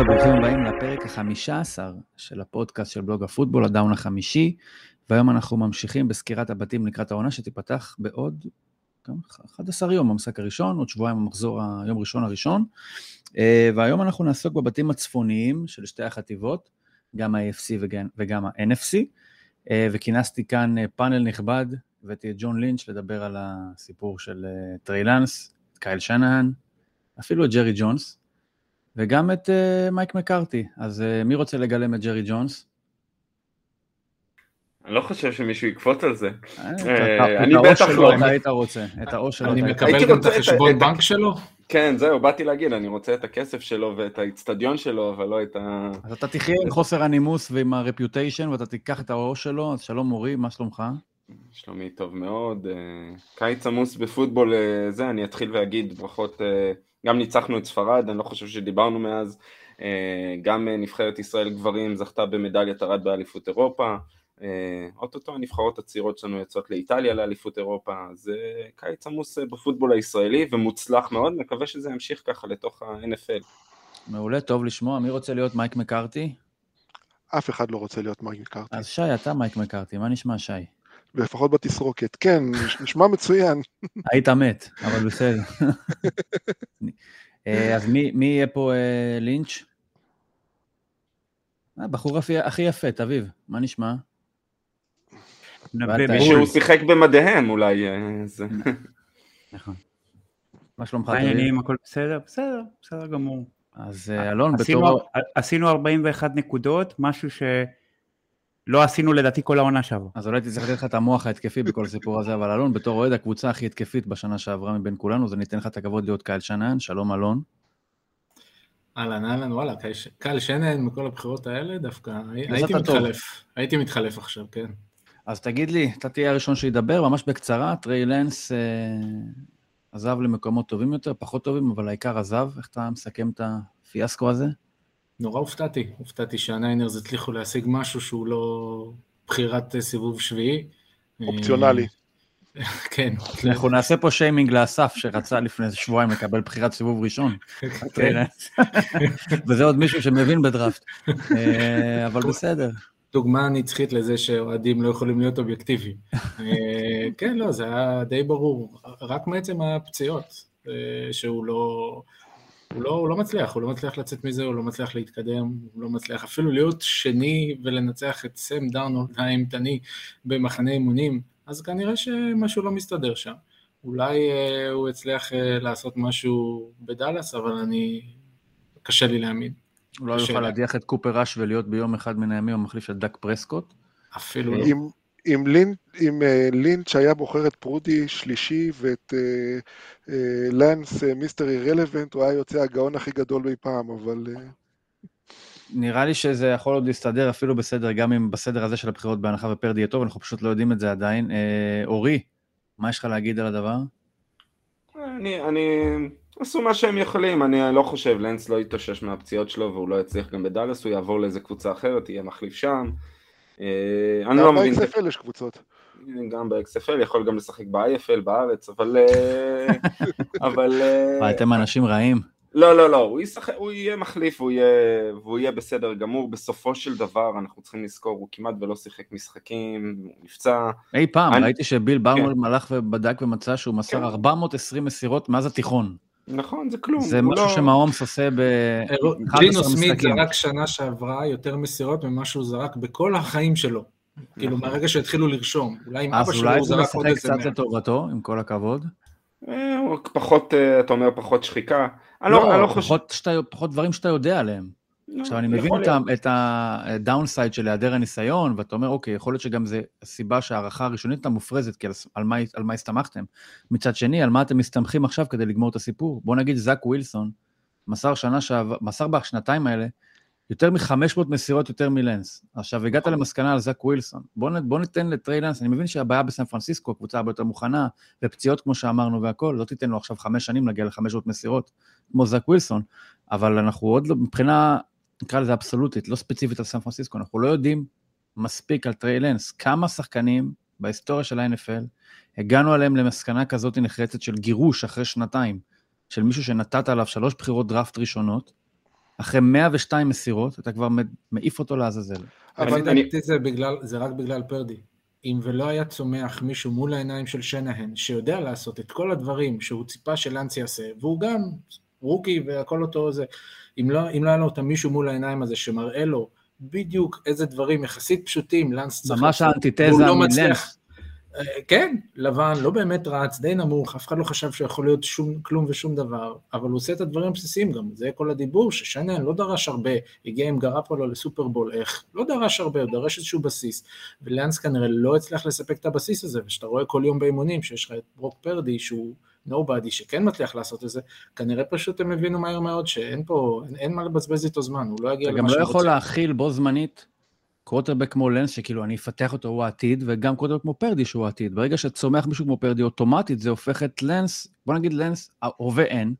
וברוכים הבאים לפרק החמישה עשר של הפודקאסט של בלוג הפוטבול, הדאון החמישי, והיום אנחנו ממשיכים בסקירת הבתים לקראת העונה שתיפתח בעוד 11 יום, המשחק הראשון, עוד שבועיים המחזור היום ראשון הראשון, אה, והיום אנחנו נעסוק בבתים הצפוניים של שתי החטיבות, גם ה-AFC וגם ה-NFC, אה, וכינסתי כאן אה, פאנל נכבד, הבאתי את ג'ון לינץ' לדבר על הסיפור של טריי לאנס, קייל שנהן, אפילו את ג'רי ג'ונס, וגם את uh, מייק מקארתי. אז uh, מי רוצה לגלם את ג'רי ג'ונס? אני לא חושב שמישהו יקפוץ על זה. אה, אני בטח לא. אתה היית רוצה, את הראש שלו. אני מקבל גם את החשבון בנק שלו? כן, זהו, באתי להגיד, אני רוצה את הכסף שלו ואת האיצטדיון שלו, אבל לא את ה... אז אתה תחיה עם חוסר הנימוס ועם הרפיוטיישן, ואתה תיקח את הראש שלו, אז שלום מורי, מה שלומך? שלומי טוב מאוד. קיץ עמוס בפוטבול זה, אני אתחיל ואגיד ברכות גם ניצחנו את ספרד, אני לא חושב שדיברנו מאז, אה, גם נבחרת ישראל גברים זכתה במדליית ארד באליפות אירופה, אה, אוטוטו הנבחרות הצעירות שלנו יוצאות לאיטליה לאליפות אירופה, זה קיץ עמוס בפוטבול הישראלי ומוצלח מאוד, מקווה שזה ימשיך ככה לתוך ה-NFL. מעולה, טוב לשמוע. מי רוצה להיות מייק מקארתי? אף אחד לא רוצה להיות מייק מקארתי. אז שי, אתה מייק מקארתי, מה נשמע שי? לפחות בתסרוקת. כן, נשמע מצוין. היית מת, אבל בסדר. אה, אז מי, מי יהיה פה אה, לינץ'? הבחור אה, הכי יפה, תביב, מה נשמע? שהוא שיחק במדיהם אולי. נכון. מה שלומך? העניינים, הכל בסדר? בסדר, בסדר גמור. אז אלון, בתור... עשינו 41 נקודות, משהו ש... לא עשינו לדעתי כל העונה שעברה. אז אולי צריך לתת לך את המוח ההתקפי בכל הסיפור הזה, אבל אלון, בתור אוהד הקבוצה הכי התקפית בשנה שעברה מבין כולנו, אז אני אתן לך את הכבוד להיות קייל שנן, שלום אלון. אהלן אהלן וואלה, קייל שנן מכל הבחירות האלה דווקא, הייתי מתחלף, הייתי מתחלף עכשיו, כן. אז תגיד לי, אתה תהיה הראשון שידבר, ממש בקצרה, טריי לנס אה, עזב למקומות טובים יותר, פחות טובים, אבל העיקר עזב, איך אתה מסכם את הפיאסקו הזה? נורא הופתעתי, הופתעתי שהניינרס הצליחו להשיג משהו שהוא לא בחירת סיבוב שביעי. אופציונלי. כן. אנחנו נעשה פה שיימינג לאסף שרצה לפני שבועיים לקבל בחירת סיבוב ראשון. כן. וזה עוד מישהו שמבין בדראפט, אה, אבל בסדר. דוגמה נצחית לזה שאוהדים לא יכולים להיות אובייקטיביים. אה, כן, לא, זה היה די ברור, רק מעצם הפציעות, אה, שהוא לא... הוא לא, הוא לא מצליח, הוא לא מצליח לצאת מזה, הוא לא מצליח להתקדם, הוא לא מצליח אפילו להיות שני ולנצח את סם דארנולד האימתני במחנה אימונים, אז כנראה שמשהו לא מסתדר שם. אולי אה, הוא הצליח אה, לעשות משהו בדאלאס, אבל אני... קשה לי להאמין. אולי הוא יוכל להדיח את קופר ראש ולהיות ביום אחד מן הימים המחליף של דק פרסקוט? אפילו לא. אם, לינ, אם uh, לינץ' היה בוחר את פרודי שלישי ואת uh, uh, לנס uh, מיסטר אירלוונט, הוא היה יוצא הגאון הכי גדול אי פעם, אבל... נראה לי שזה יכול עוד להסתדר אפילו בסדר, גם אם בסדר הזה של הבחירות בהנחה ופרדי יהיה טוב, אנחנו פשוט לא יודעים את זה עדיין. Uh, אורי, מה יש לך להגיד על הדבר? אני, אני, עשו מה שהם יכולים, אני לא חושב, לנס לא יתאושש מהפציעות שלו והוא לא יצליח גם בדאלאס, הוא יעבור לאיזה קבוצה אחרת, יהיה מחליף שם. אה, אני לא מבין... גם ב-XFL יש קבוצות. גם ב-XFL, יכול גם לשחק ב-IFL בארץ, אבל... אה, אבל... אה, אתם אנשים רעים. לא, לא, לא, הוא, ישחק, הוא יהיה מחליף והוא יהיה, והוא יהיה בסדר גמור. בסופו של דבר, אנחנו צריכים לזכור, הוא כמעט ולא שיחק משחקים, הוא נפצע. אי פעם, אני... ראיתי שביל באומר כן. הלך ובדק ומצא שהוא מסר כן. 420 מסירות מאז התיכון. נכון, זה כלום. זה משהו לא... שמהומס עושה ב... ג'ינו סמית זרק שנה שעברה יותר מסירות ממה שהוא זרק בכל החיים שלו. כאילו, נכון. מהרגע שהתחילו לרשום. אולי עם אבא שלו הוא זרק עוד איזה... אז אולי זה משחק קצת לטובתו, עם כל הכבוד. אה, פחות, אה, אתה אומר, פחות שחיקה. לא, לא, לא פחות, פחות דברים שאתה יודע עליהם. עכשיו, אני מבין את הדאונסייד של היעדר הניסיון, ואתה אומר, אוקיי, יכול להיות שגם זה הסיבה שההערכה הראשונית הייתה מופרזת, כי על מה, על מה הסתמכתם. מצד שני, על מה אתם מסתמכים עכשיו כדי לגמור את הסיפור? בוא נגיד, זאק ווילסון מסר שנה שעבר, מסר בשנתיים האלה יותר מ-500 מסירות יותר מלנס. עכשיו, הגעת נכון. למסקנה על זאק ווילסון. בוא, בוא ניתן לטריי לנס, אני מבין שהבעיה בסן פרנסיסקו, הקבוצה הרבה יותר מוכנה, ופציעות כמו שאמרנו והכול, לא תיתן לו עכשיו חמש שנים להגיע ל-500 מסירות, כמו זאק ווילסון, אבל אנחנו עוד לא, מבחינה נקרא לזה אבסולוטית, לא ספציפית על סן פרנסיסקו, אנחנו לא יודעים מספיק על טריי לנס, כמה שחקנים בהיסטוריה של ה-NFL הגענו עליהם למסקנה כזאת נחרצת של גירוש אחרי שנתיים, של מישהו שנתת עליו שלוש בחירות דראפט ראשונות, אחרי 102 מסירות, אתה כבר מעיף אותו לעזאזל. אבל לדעתי זה, בגלל, זה רק בגלל פרדי. אם ולא היה צומח מישהו מול העיניים של שנהן, שיודע לעשות את כל הדברים שהוא ציפה שלאנס יעשה, והוא גם רוקי והכל אותו זה, אם לא, אם לא היה לו אותם מישהו מול העיניים הזה שמראה לו בדיוק איזה דברים יחסית פשוטים לאנס צריך... ממש האנטיתזה לא מלנס. אה, כן, לבן, לא באמת רץ, די נמוך, אף אחד לא חשב שיכול להיות שום, כלום ושום דבר, אבל הוא עושה את הדברים הבסיסיים גם, זה כל הדיבור, ששנן לא דרש הרבה, הגיע עם גרפולו לסופרבול, איך? לא דרש הרבה, הוא דרש איזשהו בסיס, ולאנס כנראה לא הצליח לספק את הבסיס הזה, וכשאתה רואה כל יום באימונים שיש לך את ברוק פרדי, שהוא נובדי שכן מצליח לעשות את זה, כנראה פשוט הם הבינו מהר מאוד שאין פה, אין, אין מה לבזבז איתו זמן, הוא לא יגיע למה שהוא רוצה. אתה גם לא יכול להכיל בו זמנית קווטרבק כמו לנס, שכאילו אני אפתח אותו, הוא העתיד, וגם קווטרבק כמו פרדי שהוא העתיד. ברגע שצומח מישהו כמו פרדי, אוטומטית זה הופך את לנס, בוא נגיד לנס, הווה אין.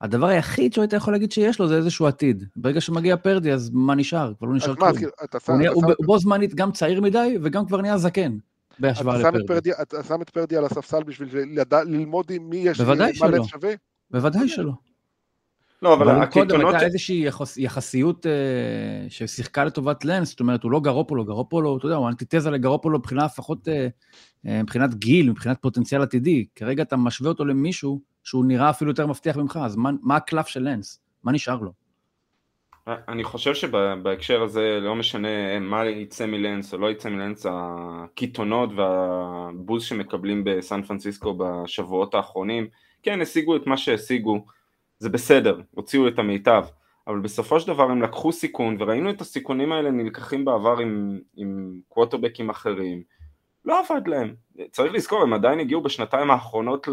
הדבר היחיד שהיית יכול להגיד שיש לו זה איזשהו עתיד. ברגע שמגיע פרדי, אז מה נשאר? כבר לא נשאר כלום. הוא בו זמנית גם צעיר מדי, וגם כבר נהיה זקן. בהשוואה לפרדי. אתה שם את פרדי על הספסל בשביל ללמוד עם מי יש, בוודאי שלא. בוודאי שלא. לא, אבל הקיתונות... קודם הייתה איזושהי יחס, יחסיות אה, ששיחקה לטובת לנס, זאת אומרת, הוא לא גרופולו, גרופולו, אתה יודע, הוא אנטיתזה לגרופולו מבחינה לפחות, אה, אה, מבחינת גיל, מבחינת פוטנציאל עתידי. כרגע אתה משווה אותו למישהו שהוא נראה אפילו יותר מבטיח ממך, אז מה, מה הקלף של לנס? מה נשאר לו? אני חושב שבהקשר הזה לא משנה מה יצא מלנס או לא יצא מלנס, הקיתונות והבוז שמקבלים בסן פרנסיסקו בשבועות האחרונים, כן השיגו את מה שהשיגו, זה בסדר, הוציאו את המיטב, אבל בסופו של דבר הם לקחו סיכון וראינו את הסיכונים האלה נלקחים בעבר עם, עם קווטרבקים אחרים, לא עבד להם, צריך לזכור הם עדיין הגיעו בשנתיים האחרונות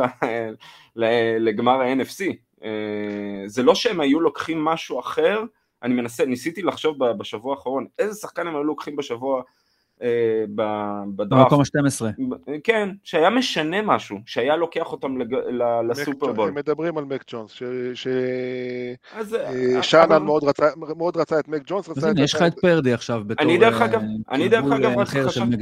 לגמר ה-NFC, אה, זה לא שהם היו לוקחים משהו אחר אני מנסה, ניסיתי לחשוב בשבוע האחרון, איזה שחקן הם היו לוקחים בשבוע אה, בדראפט. במקום ה-12. כן, שהיה משנה משהו, שהיה לוקח אותם לסופרבול. הם מדברים על מק ג'ונס, ששאנן אה, מאוד רצה את מק ג'ונס. אז הנה, יש לך את פרדי עכשיו בתור אני דרך אגב, אני דרך אגב רק חשבתי...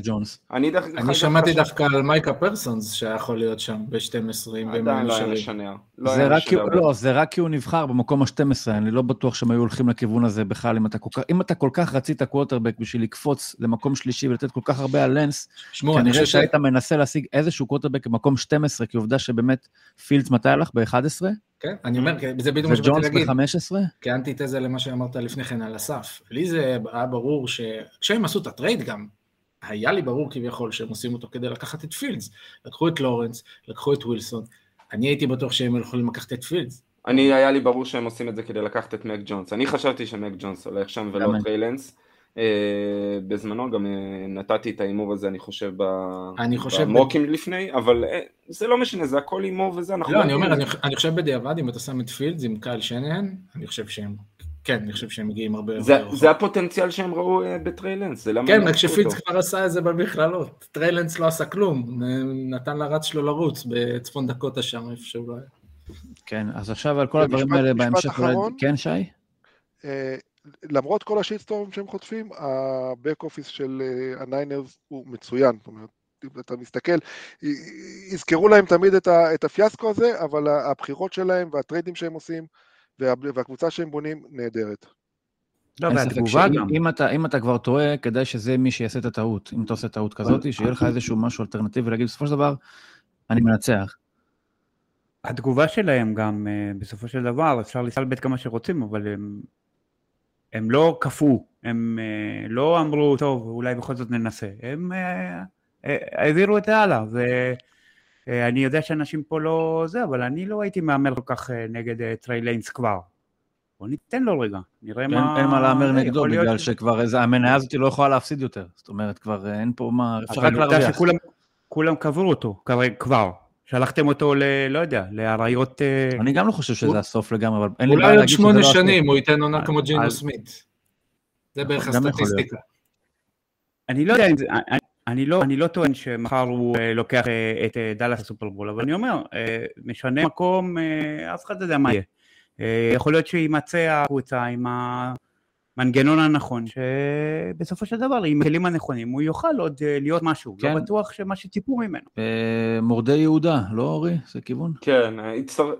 אני שמעתי דווקא על מייקה פרסונס שיכול להיות שם ב-12. עדיין לא היה משנה. לא, לא, זה רק כי הוא נבחר במקום ה-12, אני לא בטוח שהם היו הולכים לכיוון הזה בכלל, אם אתה כל כך רצית קווטרבק בשביל לקפוץ למקום שלישי ולתת כל כך הרבה על לנס, כנראה שהיית מנסה להשיג איזשהו קווטרבק במקום 12, כי עובדה שבאמת פילדס מתי הלך? ב-11? כן, אני אומר, זה בדיוק מה שבאתי להגיד. וג'ונס ב-15? כאנטיתזה למה שאמרת לפני כן על הספ. לי זה היה ברור שכשהם עשו את ה trade גם, היה לי ברור כביכול שהם עושים אותו כדי לקחת את פילדס. לקחו את לורנס, לקחו את ווילסון, אני הייתי בטוח שהם יכולים לקחת את פילדס. אני, היה לי ברור שהם עושים את זה כדי לקחת את מק ג'ונס. אני חשבתי שמק ג'ונס הולך שם ולא טריי לאנס. אה, בזמנו גם אה, נתתי את ההימור הזה אני חושב ב mockים לפני, אבל אה, זה לא משנה, זה הכל הימור וזה, אנחנו... לא, אני אומר, אני חושב בדיעבד, אם אתה שם את פילדס עם קייל שנהן, אני חושב שהם כן, אני חושב שהם מגיעים הרבה יותר רחוק. זה הפוטנציאל שהם ראו בטריי לאנס, זה למה... כן, רק שפילדס כבר עשה את זה במכללות. טריי לאנס לא עשה כלום, נתן לרץ שלו לרוץ בצפון דקוטה שם, איפה שהוא לא היה. כן, אז עכשיו על כל הדברים האלה בהמשך, כן, שי? למרות כל השיטסטורמים שהם חוטפים, ה-back office של אה, הניינרס הוא מצוין. זאת אומרת, אם אתה מסתכל, יזכרו להם תמיד את, הפיאסקו הזה, אבל הבחירות שלהם והטריידים שהם עושים והקבוצה שהם בונים נהדרת. לא, והתגובה גם. אם אתה, אם אתה כבר טועה, כדאי שזה מי שיעשה את הטעות. אם אתה עושה טעות כזאת, שיהיה לך איזשהו משהו אלטרנטיבי ולהגיד, בסופו של דבר, אני מנצח. התגובה שלהם גם, אה, בסופו של דבר, אפשר לסלבט כמה שרוצים, אבל הם הם לא קפאו, הם אה, לא אמרו, טוב, אולי בכל זאת ננסה, הם אה, העבירו את זה הלאה, ואני יודע שאנשים פה לא זה, אבל אני לא הייתי מהמר כל כך נגד טריי לאנס כבר. בוא ניתן לו רגע, נראה מה... אין מה להמר נגדו, בגלל שכבר המניה הזאת לא יכולה להפסיד יותר. זאת אומרת, כבר אין פה מה, אפשר רק להרוויח. כולם קברו אותו, כבר. שלחתם אותו ל... לא יודע, לאריות... אני גם לא חושב שזה הסוף לגמרי, אבל אין לי בעיה להגיד שזה לא הסוף. אולי עוד שמונה שנים הוא ייתן עונה כמו ג'ינו סמית. זה בערך הסטטיסטיקה. אני לא יודע אם זה... אני לא, אני לא טוען שמחר הוא לוקח את דאלאס לסופרבול, אבל אני אומר, משנה מקום, אף אחד לא יודע מה יהיה. יכול להיות שיימצא הקבוצה עם. המנגנון הנכון, שבסופו של דבר, עם הכלים הנכונים, הוא יוכל עוד אה, להיות משהו. לא כן. לא בטוח שמה שציפו ממנו. אה, מורדי יהודה, לא אורי? זה כיוון? כן, הצטר...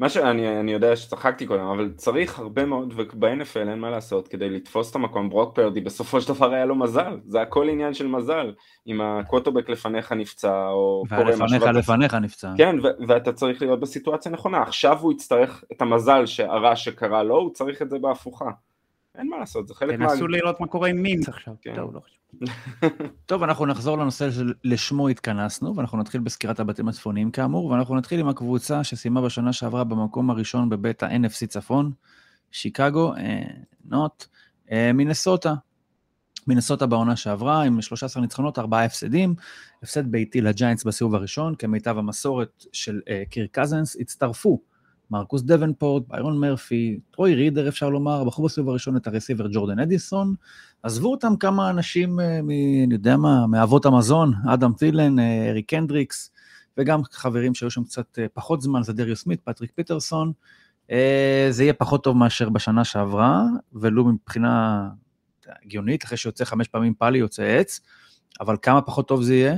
מה שאני אני יודע שצחקתי קודם, אבל צריך הרבה מאוד, וב-NFL אין מה לעשות, כדי לתפוס את המקום, ברוק פרדי בסופו של דבר היה לו מזל, זה הכל עניין של מזל, אם הקווטובק לפניך נפצע, או קורה משהו. והלפניך לפניך נפצע. כן, ו- ואתה צריך להיות בסיטואציה נכונה, עכשיו הוא יצטרך את המזל הרע שקרה לו, הוא צריך את זה בהפוכה. אין מה לעשות, זה חלק מה... תנסו לראות מה קורה עם מינץ עכשיו. כן. טוב, לא חשוב. טוב, אנחנו נחזור לנושא שלשמו התכנסנו, ואנחנו נתחיל בסקירת הבתים הצפוניים כאמור, ואנחנו נתחיל עם הקבוצה שסיימה בשנה שעברה במקום הראשון בבית ה-NFC צפון, שיקגו, אה, נוט, אה, מינסוטה. מינסוטה בעונה שעברה עם 13 ניצחונות, 4 הפסדים, הפסד ביתי לג'יינטס בסיבוב הראשון, כמיטב המסורת של אה, קירק קאזנס, הצטרפו מרקוס דבנפורט, ביירון מרפי, טרוי רידר אפשר לומר, בחרו בסיבוב הראשון את הרסיבר ג'ורדן אדיסון, עזבו אותם כמה אנשים, אה, מ, אני יודע מה, מאבות המזון, אדם טילן, אה, אריק קנדריקס, וגם חברים שהיו שם קצת אה, פחות זמן, זדריוס סמית, פטריק פיטרסון. זה יהיה פחות טוב מאשר בשנה שעברה, ולו מבחינה הגיונית, אחרי שיוצא חמש פעמים פאלי יוצא עץ, אבל כמה פחות טוב זה יהיה?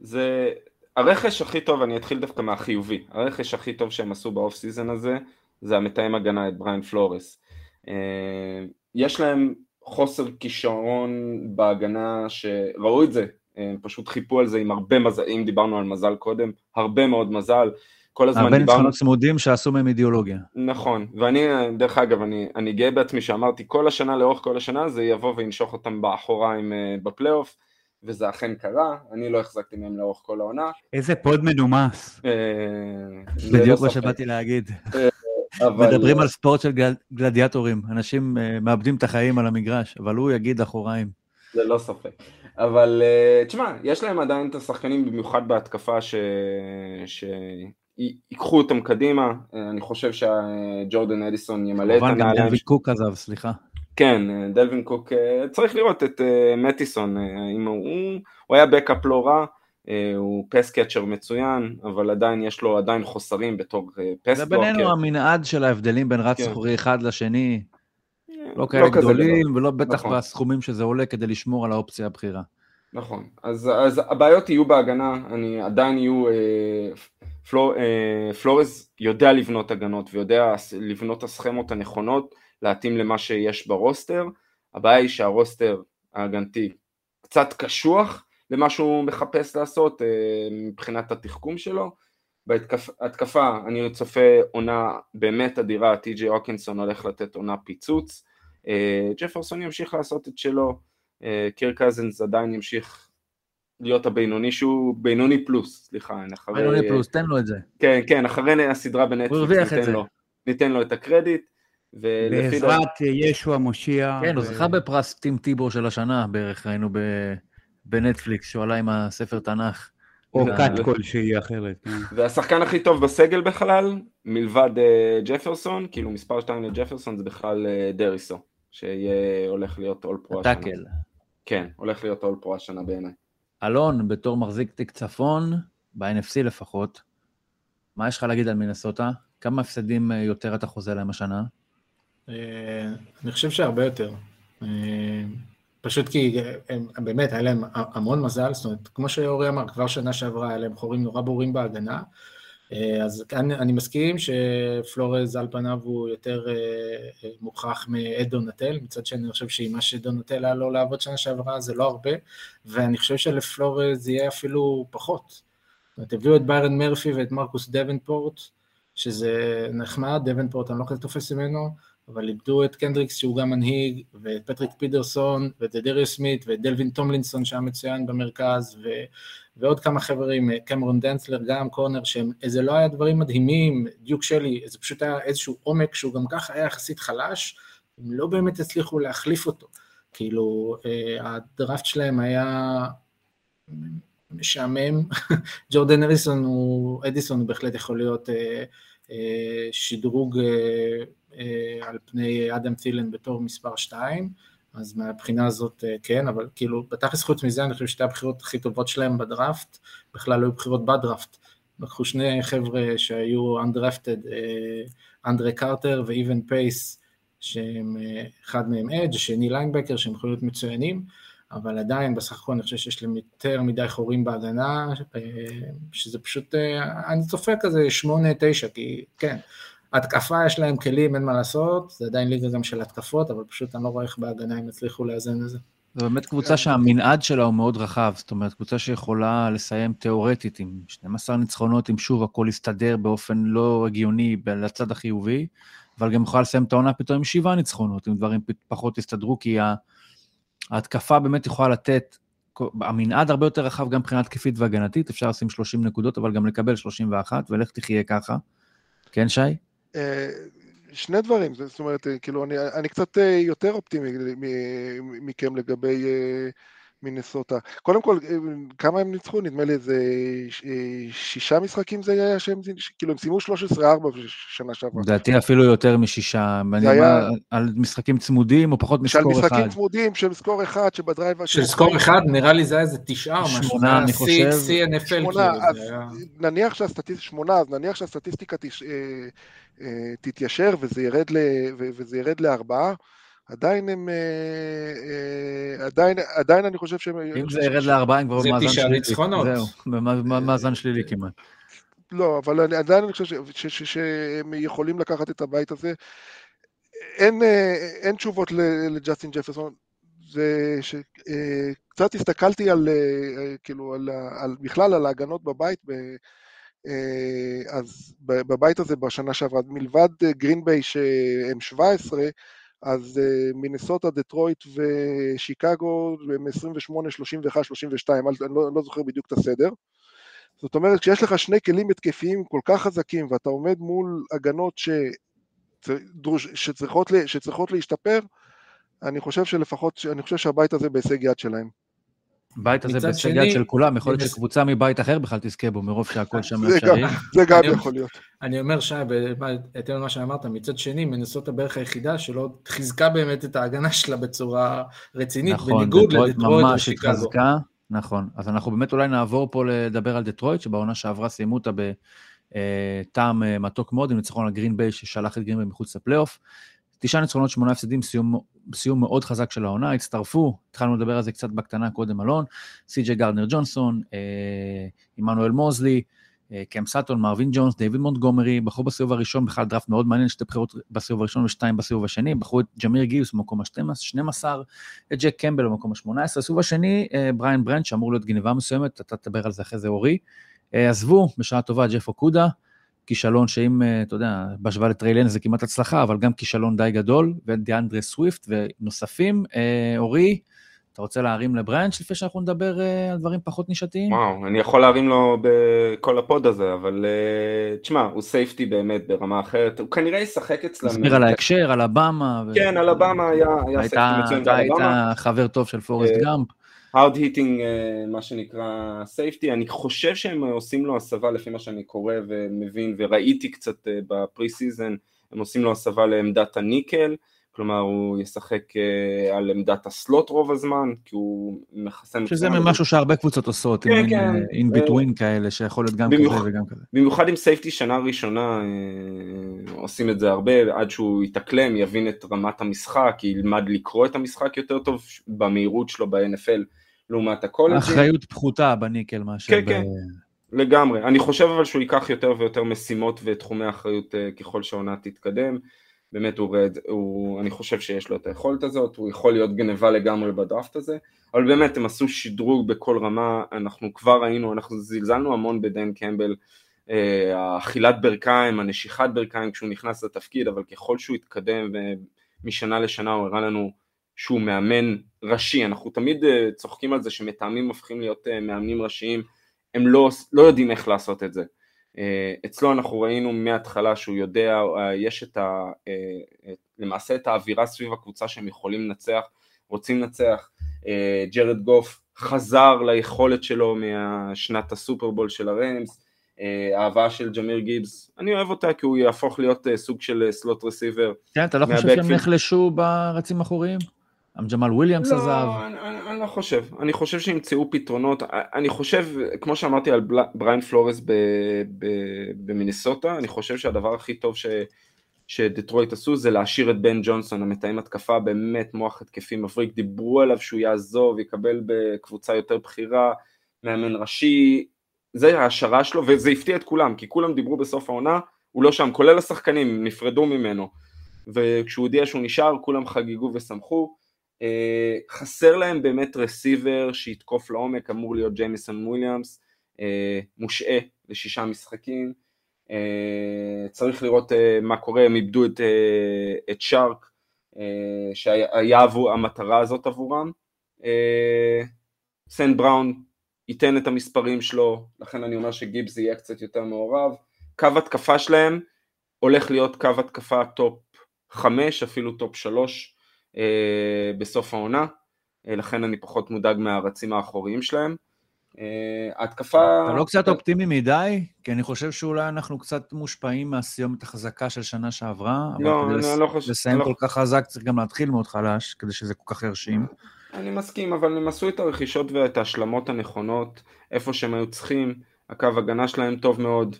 זה, הרכש הכי טוב, אני אתחיל דווקא מהחיובי, הרכש הכי טוב שהם עשו באוף סיזון הזה, זה המתאם הגנה את בריין פלורס. אה, יש להם חוסר כישרון בהגנה שראו את זה, הם פשוט חיפו על זה עם הרבה מזל, אם דיברנו על מזל קודם, הרבה מאוד מזל. כל הזמן דיברנו... הרבה ניצחונות צמודים שעשו מהם אידיאולוגיה. נכון, ואני, דרך אגב, אני, אני גאה בעצמי שאמרתי כל השנה, לאורך כל השנה, זה יבוא וינשוך אותם באחוריים אה, בפלייאוף. וזה אכן קרה, אני לא החזקתי מהם לאורך כל העונה. איזה פוד מנומס. אה, בדיוק מה שבאתי להגיד. אה, מדברים על ספורט של גלדיאטורים, אנשים אה, מאבדים את החיים על המגרש, אבל הוא יגיד אחוריים. זה לא ספק. אבל תשמע, יש להם עדיין את השחקנים, במיוחד בהתקפה, ש... שיקחו אותם קדימה, אני חושב שג'ורדן אדיסון ימלא את הנעליים. כמובן גם דויד קוק עזב, סליחה. כן, דלווין קוק, אה, צריך לראות את אה, מטיסון, אה, אם הוא, הוא היה בקאפ לא רע, הוא פס קאצ'ר מצוין, אבל עדיין יש לו עדיין חוסרים בתור פס בלוקר. זה בינינו המנעד של ההבדלים בין רץ זכורי כן. אחד לשני, לא כאלה לא גדולים, ולא בטח נכון. בסכומים שזה עולה כדי לשמור על האופציה הבכירה. נכון, אז, אז הבעיות יהיו בהגנה, אני עדיין יהיו, אה, פלור, אה, פלורז יודע לבנות הגנות ויודע לבנות הסכמות הנכונות, להתאים למה שיש ברוסטר, הבעיה היא שהרוסטר ההגנתי קצת קשוח למה שהוא מחפש לעשות אה, מבחינת התחכום שלו. בהתקפה אני צופה עונה באמת אדירה, טי.ג'י אוקינסון הולך לתת עונה פיצוץ, אה, ג'פרסון ימשיך לעשות את שלו, אה, קיר קזנס עדיין ימשיך להיות הבינוני שהוא בינוני פלוס, סליחה, אחרי... בינוני פלוס, תן לו את זה. כן, כן, אחרי הסדרה בנטפליקס ניתן, ניתן לו את הקרדיט. בעזרת ישו המושיע. כן, הוא זכה בפרס טים טיבור של השנה בערך, ראינו בנטפליקס, שהוא עלה עם הספר תנ"ך. או כת כלשהי אחרת. כן. והשחקן הכי טוב בסגל בכלל, מלבד אה, ג'פרסון, כאילו מספר 2 לג'פרסון זה בכלל אה, דריסו, שיהיה, הולך להיות אול פרו השנה. טאקל. כן, הולך להיות אול פרו השנה בעיניי. אלון, בתור מחזיק תיק צפון, ב-NFC לפחות, מה יש לך להגיד על מינסוטה? כמה הפסדים אה, יותר אתה חוזה להם השנה? אה, אני חושב שהרבה יותר. אה, פשוט כי הם, באמת, היה להם המון מזל, זאת אומרת, כמו שאורי אמר, כבר שנה שעברה היה להם חורים נורא ברורים בהגנה, אה, אז אני, אני מסכים שפלורז על פניו הוא יותר מוכח מאד דונאטל, מצד שני אני חושב שעם מה שדונאטל היה לו לעבוד שנה שעברה זה לא הרבה, ואני חושב שלפלורז יהיה אפילו פחות. זאת אומרת, הביאו את ביירן מרפי ואת מרקוס דבנפורט, שזה נחמד, דבנפורט אני לא כזה תופס ממנו, אבל איבדו את קנדריקס שהוא גם מנהיג, ואת פטריק פידרסון, ואת דריו סמית, ואת דלווין טומלינסון שהיה מצוין במרכז, ו... ועוד כמה חברים, קמרון דנסלר גם, קורנר, שהם, זה לא היה דברים מדהימים, דיוק שלי, זה פשוט היה איזשהו עומק שהוא גם ככה היה יחסית חלש, הם לא באמת הצליחו להחליף אותו. כאילו, אה, הדראפט שלהם היה משעמם, ג'ורדן אדיסון הוא, אדיסון הוא בהחלט יכול להיות אה, שדרוג אה, אה, על פני אדם טילן בתור מספר 2, אז מהבחינה הזאת כן, אבל כאילו בתכלס חוץ מזה אני חושב שתי הבחירות הכי טובות שלהם בדראפט, בכלל לא היו בחירות בדראפט, לקחו שני חבר'ה שהיו undrafted, אנדרי קרטר ואיבן פייס, שהם אחד מהם edge, שני linebacker, שהם יכולים להיות מצוינים, אבל עדיין בסך הכל אני חושב שיש להם יותר מדי חורים בהגנה, אה, שזה פשוט, אה, אני צופה כזה שמונה, תשע, כי כן, התקפה יש להם כלים, אין מה לעשות, זה עדיין ליגה גם של התקפות, אבל פשוט אני לא רואה איך בהגנה הם יצליחו לאזן את זה. זו באמת קבוצה שהמנעד שלה הוא מאוד רחב, זאת אומרת, קבוצה שיכולה לסיים תיאורטית עם 12 ניצחונות, אם שוב הכל יסתדר באופן לא הגיוני לצד החיובי, אבל גם יכולה לסיים את העונה פתאום עם שבעה ניצחונות, אם דברים פחות יסתדרו, כי ההתקפה באמת יכולה לתת, המנעד הרבה יותר רחב גם מבחינה תקפית והגנתית, אפשר לשים 30 נקודות, אבל גם לקבל 31, ולך תחיה ככה. כן, שי? אה, שני דברים, זאת אומרת, אה, כאילו, אני, אני קצת אה, יותר אופטימי מכם לגבי מינסוטה. קודם כל, כמה הם ניצחו? נדמה לי איזה שישה משחקים זה היה שהם, כאילו הם סיימו 13-4 שנה שעברה. לדעתי אפילו יותר משישה. זה היה... על משחקים צמודים או פחות מסקור אחד. שעל משחקים צמודים של סקור אחד, שבדרייב... של סקור אחד, נראה לי זה היה איזה תשעה או משהו. שמונה, אני חושב. שיא NFL, שמונה, אז נניח שהסטטיסטיקה, שמונה, אז נניח שהסטטיסטיקה תתיישר וזה ירד לארבעה. עדיין הם, אה, אה, עדיין, עדיין אני חושב שהם... אם זה ירד לארבעה, הם כבר במאזן שלילי. זה תשעה ניצחונות. זהו, במאזן שלילי כמעט. לא, אבל אני, עדיין אני חושב שהם יכולים לקחת את הבית הזה. אין, אה, אין תשובות לג'סטין ג'פרסון. זה שקצת הסתכלתי על, כאילו, על, על, בכלל על ההגנות בבית, ב, אז בבית הזה בשנה שעברה, מלבד גרינביי שהם 17, אז uh, מינסוטה, דטרויט ושיקגו הם 28, 31, 32, אני לא, לא זוכר בדיוק את הסדר. זאת אומרת, כשיש לך שני כלים התקפיים כל כך חזקים ואתה עומד מול הגנות ש... שצריכות, שצריכות להשתפר, אני חושב שלפחות, אני חושב שהבית הזה בהישג יד שלהם. בית הזה בהישג יד של כולם, יכול להיות שקבוצה מבית אחר בכלל תזכה בו, מרוב שהכל שם אפשרי. זה גם יכול להיות. אני אומר, שי, בהתאם למה שאמרת, מצד שני, מנסות הבערך היחידה שלא חיזקה באמת את ההגנה שלה בצורה רצינית, נכון, בניגוד לדטרויט ושיקגו. נכון, אז אנחנו באמת אולי נעבור פה לדבר על דטרויט, שבעונה שעברה סיימו אותה בטעם אה, מתוק מאוד, עם ניצחון על גרין ביי ששלח את גרין ביי מחוץ לפלייאוף. תשעה ניצחונות, שמונה הפסדים, סיום, סיום מאוד חזק של העונה, הצטרפו, התחלנו לדבר על זה קצת בקטנה קודם, אלון, סי.ג'י גרדנר ג'ונסון, אה, עמנואל מוזלי, אה, קם סאטון, מרווין ג'ונס, דיוויד מונטגומרי, בחרו בסיבוב הראשון, בכלל דראפט מאוד מעניין, שתי בחירות בסיבוב הראשון ושתיים בסיבוב השני, בחרו את ג'מיר גיבס במקום ה-12, את ג'ק קמבל במקום ה-18, בסיבוב השני, אה, בריין ברנד, שאמור להיות גניבה מסוימת, אתה תדבר על זה אחרי זה אורי, אה, עזבו, בשעה טובה, ג'ף אוקודה, כישלון שאם, אה, אתה יודע, בהשוואה לטריילן זה כמעט הצלחה, אבל גם כישלון די גדול, ודיאנדרה סוויפט ונוספים. אה, אורי, אתה רוצה להרים לבריינץ' לפני שאנחנו נדבר אה, על דברים פחות נישתיים? וואו, אני יכול להרים לו בכל הפוד הזה, אבל תשמע, הוא סייפטי באמת ברמה אחרת, הוא כנראה ישחק אצלנו. תסביר על ההקשר, על הבמה. כן, על הבמה היה סייפטי מצוין. אתה היית חבר טוב של פורסט גאמפ. Hard hitting uh, מה שנקרא safety, אני חושב שהם עושים לו הסבה לפי מה שאני קורא ומבין וראיתי קצת uh, בפרי סיזן, הם עושים לו הסבה לעמדת הניקל, כלומר הוא ישחק uh, על עמדת הסלוט רוב הזמן, כי הוא מחסן... שזה משהו שהרבה קבוצות עושות, כן, עם כן. ביטווין כאלה, שיכול להיות גם במיוח... כזה וגם כזה. במיוחד עם סייפטי שנה ראשונה עושים את זה הרבה, עד שהוא יתאקלם, יבין את רמת המשחק, ילמד לקרוא את המשחק יותר טוב במהירות שלו ב-NFL. לעומת הקולג'ים. אחריות פחותה בניקל מאשר כן, ב... כן, לגמרי. אני חושב אבל שהוא ייקח יותר ויותר משימות ותחומי אחריות uh, ככל שהעונה תתקדם. באמת הוא, רד, הוא, אני חושב שיש לו את היכולת הזאת, הוא יכול להיות גניבה לגמרי בדראפט הזה, אבל באמת הם עשו שדרוג בכל רמה, אנחנו כבר ראינו, אנחנו זלזלנו המון בדן קמבל, אה, אכילת ברכיים, הנשיכת ברכיים כשהוא נכנס לתפקיד, אבל ככל שהוא התקדם משנה לשנה הוא הראה לנו שהוא מאמן ראשי, אנחנו תמיד uh, צוחקים על זה שמתאמים הופכים להיות uh, מאמנים ראשיים, הם לא, לא יודעים איך לעשות את זה. Uh, אצלו אנחנו ראינו מההתחלה שהוא יודע, יש את ה... למעשה את האווירה סביב הקבוצה שהם יכולים לנצח, רוצים לנצח. ג'רד גוף חזר ליכולת שלו מהשנת הסופרבול של הרמס, אהבה של ג'מיר גיבס, אני אוהב אותה כי הוא יהפוך להיות סוג של slot receiver. כן, אתה לא חושב שהם נחלשו ברצים אחוריים? ג'מאל וויליאמס לא, עזב. לא, אני, אני לא חושב. אני חושב שימצאו פתרונות. אני חושב, כמו שאמרתי על בריאן פלורס במיניסוטה, אני חושב שהדבר הכי טוב שדטרויט עשו זה להשאיר את בן ג'ונסון, המתאם התקפה, באמת מוח התקפי מבריק, דיברו עליו שהוא יעזוב, יקבל בקבוצה יותר בכירה, מאמן ראשי, זה ההשערה שלו, וזה הפתיע את כולם, כי כולם דיברו בסוף העונה, הוא לא שם, כולל השחקנים, נפרדו ממנו, וכשהוא הודיע שהוא נשאר, כולם חגגו ושמחו. אה, חסר להם באמת רסיבר שיתקוף לעומק, אמור להיות ג'יימיסון וויליאמס, אה, מושעה לשישה משחקים. אה, צריך לראות מה קורה, הם איבדו את, את שרק, שהיה עבור המטרה הזאת עבורם. סיינט בראון ייתן את המספרים שלו, לכן אני אומר שגיבס יהיה קצת יותר מעורב. קו התקפה שלהם הולך להיות קו התקפה top 5, אפילו top 3 אה, בסוף העונה, אה, לכן אני פחות מודאג מהרצים האחוריים שלהם. אה, ההתקפה... אתה לא קצת אופטימי מדי? כי אני חושב שאולי אנחנו קצת מושפעים מהסיומת החזקה של שנה שעברה. לא, אני לא חושב... לסיים לא כל כך חזק צריך גם להתחיל מאוד חלש, כדי שזה כל כך ירשים. אני מסכים, אבל הם עשו את הרכישות ואת ההשלמות הנכונות, איפה שהם היו צריכים, הקו הגנה שלהם טוב מאוד.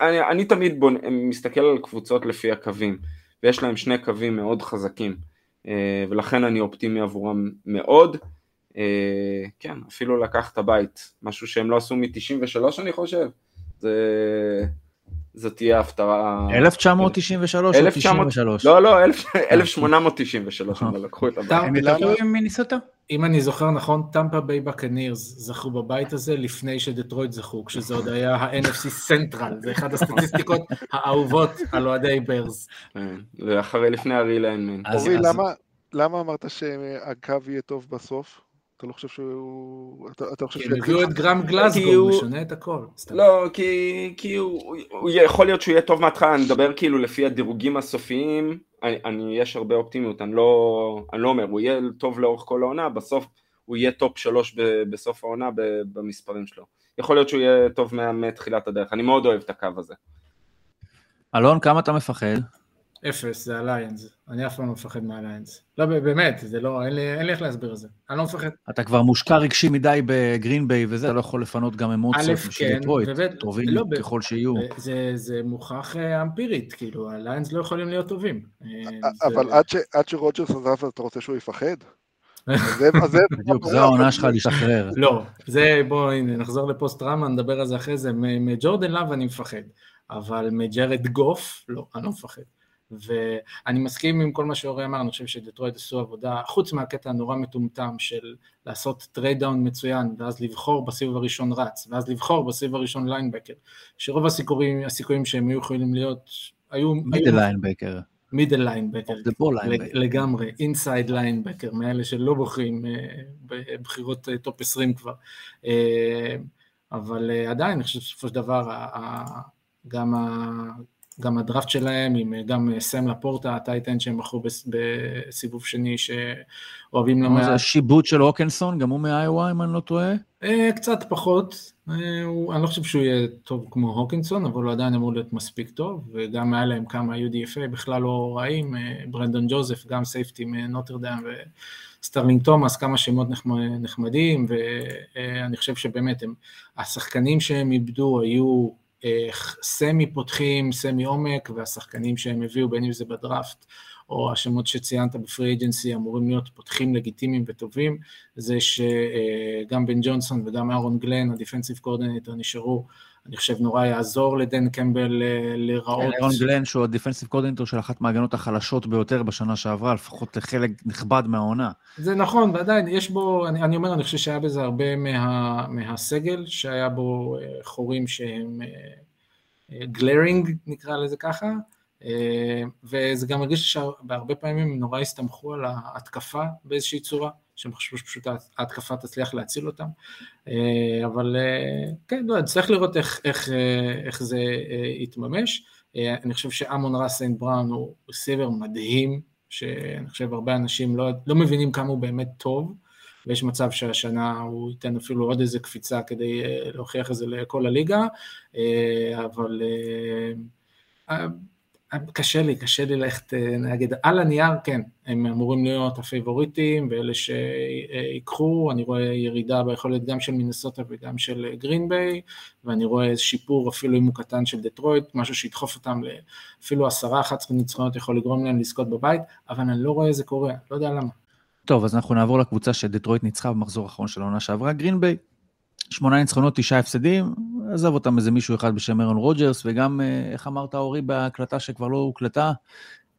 אני, אני תמיד בונ... מסתכל על קבוצות לפי הקווים, ויש להם שני קווים מאוד חזקים. אה, ולכן אני אופטימי עבורם מאוד. אה, כן, אפילו לקח את הבית, משהו שהם לא עשו מ-93 אני חושב. זה... זאת תהיה הפתעה. 1993 או 93? לא, לא, 1893, אבל לקחו את הבית. הם התארחו עם מיניסוטה? אם אני זוכר נכון, טמפה ביי בקנירס זכו בבית הזה לפני שדטרויט זכו, כשזה עוד היה ה-NFC סנטרל, זה אחת הסטטיסטיקות האהובות על אוהדי ברס. כן, ואחרי לפני הריליינמן. אורי, למה אמרת שהקו יהיה טוב בסוף? אתה לא חושב שהוא... אתה, אתה חושב כי הם הביאו את גרם גלסגו, הוא משנה את הכל. לא, כי, כי הוא, הוא יכול להיות שהוא יהיה טוב מההתחלה, אני מדבר כאילו לפי הדירוגים הסופיים, אני, אני יש הרבה אופטימיות, אני לא, אני לא אומר, הוא יהיה טוב לאורך כל העונה, בסוף הוא יהיה top שלוש ב, בסוף העונה במספרים שלו. יכול להיות שהוא יהיה טוב מתחילת הדרך, אני מאוד אוהב את הקו הזה. אלון, כמה אתה מפחד? אפס, זה הליונס. אני אף פעם לא מפחד מהליונס. לא, באמת, זה לא, אין לי, אין לי איך להסביר את זה. אני לא מפחד. אתה כבר מושקע רגשי מדי בגרין ביי וזה, אתה לא יכול לפנות גם אמוציות בשביל כן, דטרויט, טובים לא, ככל שיהיו. זה, זה מוכח אה, אמפירית, כאילו, הליונס לא יכולים להיות טובים. אה, אבל זה... עד, ש, עד שרוג'רס עזב, אתה רוצה שהוא יפחד? בדיוק, זו העונה שלך להשתחרר. לא, זה, בוא, הנה, נחזור לפוסט טראומה, נדבר על זה אחרי זה. מג'ורדן לאב אני מפחד, אבל מג'ארד גוף, לא, אני לא מפחד. ואני מסכים עם כל מה שאורי אמר, אני חושב שדטרויט עשו עבודה, חוץ מהקטע הנורא מטומטם של לעשות trade down מצוין, ואז לבחור בסיבוב הראשון רץ, ואז לבחור בסיבוב הראשון linebacker, שרוב הסיכויים, הסיכויים שהם היו יכולים להיות, היו... middle linebacker. Middle linebacker, לגמרי, inside linebacker, מאלה שלא בוחרים אה, בבחירות אה, top 20 כבר. אה, אבל עדיין, אני חושב שבסופו של דבר, גם גם הדראפט שלהם, עם אה, גם אה, סם לפורטה, ה tight end שהם מכרו בסיבוב שני, שאוהבים למעט. זה השיבוט של הוקנסון, גם הוא מאיווה, אם אני לא טועה? אה, קצת פחות, אני לא חושב שהוא יהיה טוב כמו הוקינסון, אבל הוא עדיין אמור להיות מספיק טוב, וגם היה להם כמה UDFA בכלל לא רעים, ברנדון ג'וזף, גם safety מנוטרדם וסטרלינג תומאס, כמה שמות נחמדים, ואני חושב שבאמת הם, השחקנים שהם איבדו היו semi פותחים, semi עומק, והשחקנים שהם הביאו, בין אם זה בדראפט, או השמות שציינת בפרי אג'נסי אמורים להיות פותחים לגיטימיים וטובים, זה שגם בן ג'ונסון וגם אהרון גלן, הדיפנסיב קורדינטור, נשארו אני חושב נורא יעזור לדן קמבל אה, להיראות. אהרון גלן, שהוא הדיפנסיב קורדינטור של אחת מההגנות החלשות ביותר בשנה שעברה, לפחות לחלק נכבד מהעונה. זה נכון, ועדיין יש בו, אני, אני אומר, אני חושב שהיה בזה הרבה מה, מהסגל, שהיה בו אה, חורים שהם גלרינג, אה, נקרא לזה ככה, וזה גם מרגיש שבהרבה פעמים הם נורא הסתמכו על ההתקפה באיזושהי צורה. שהם חשבו שפשוט ההתקפה תצליח להציל אותם. אה, אבל אה, כן, לא, נצטרך לראות איך, איך, אה, איך זה יתממש. אני חושב שאמון רס סיינט בראון הוא סיבר מדהים, שאני חושב הרבה אנשים לא, לא מבינים כמה הוא באמת טוב, ויש מצב שהשנה הוא ייתן אפילו עוד איזה קפיצה כדי להוכיח את זה לכל הליגה, אבל קשה לי, קשה לי ללכת נגד, על הנייר כן, הם אמורים להיות הפייבוריטים ואלה שיקחו, אני רואה ירידה ביכולת גם של מינסוטה וגם של גרינביי, ואני רואה שיפור אפילו אם הוא קטן של דטרויט, משהו שידחוף אותם אפילו עשרה, אחת עשרה ניצחונות יכול לגרום להם לזכות בבית, אבל אני לא רואה איזה קורה, לא יודע למה. טוב, אז אנחנו נעבור לקבוצה שדטרויט ניצחה במחזור האחרון של העונה שעברה, גרינביי. שמונה ניצחונות, תשעה הפסדים, עזב אותם איזה מישהו אחד בשם אהרון רוג'רס, וגם, אה, איך אמרת, אורי, בהקלטה שכבר לא הוקלטה,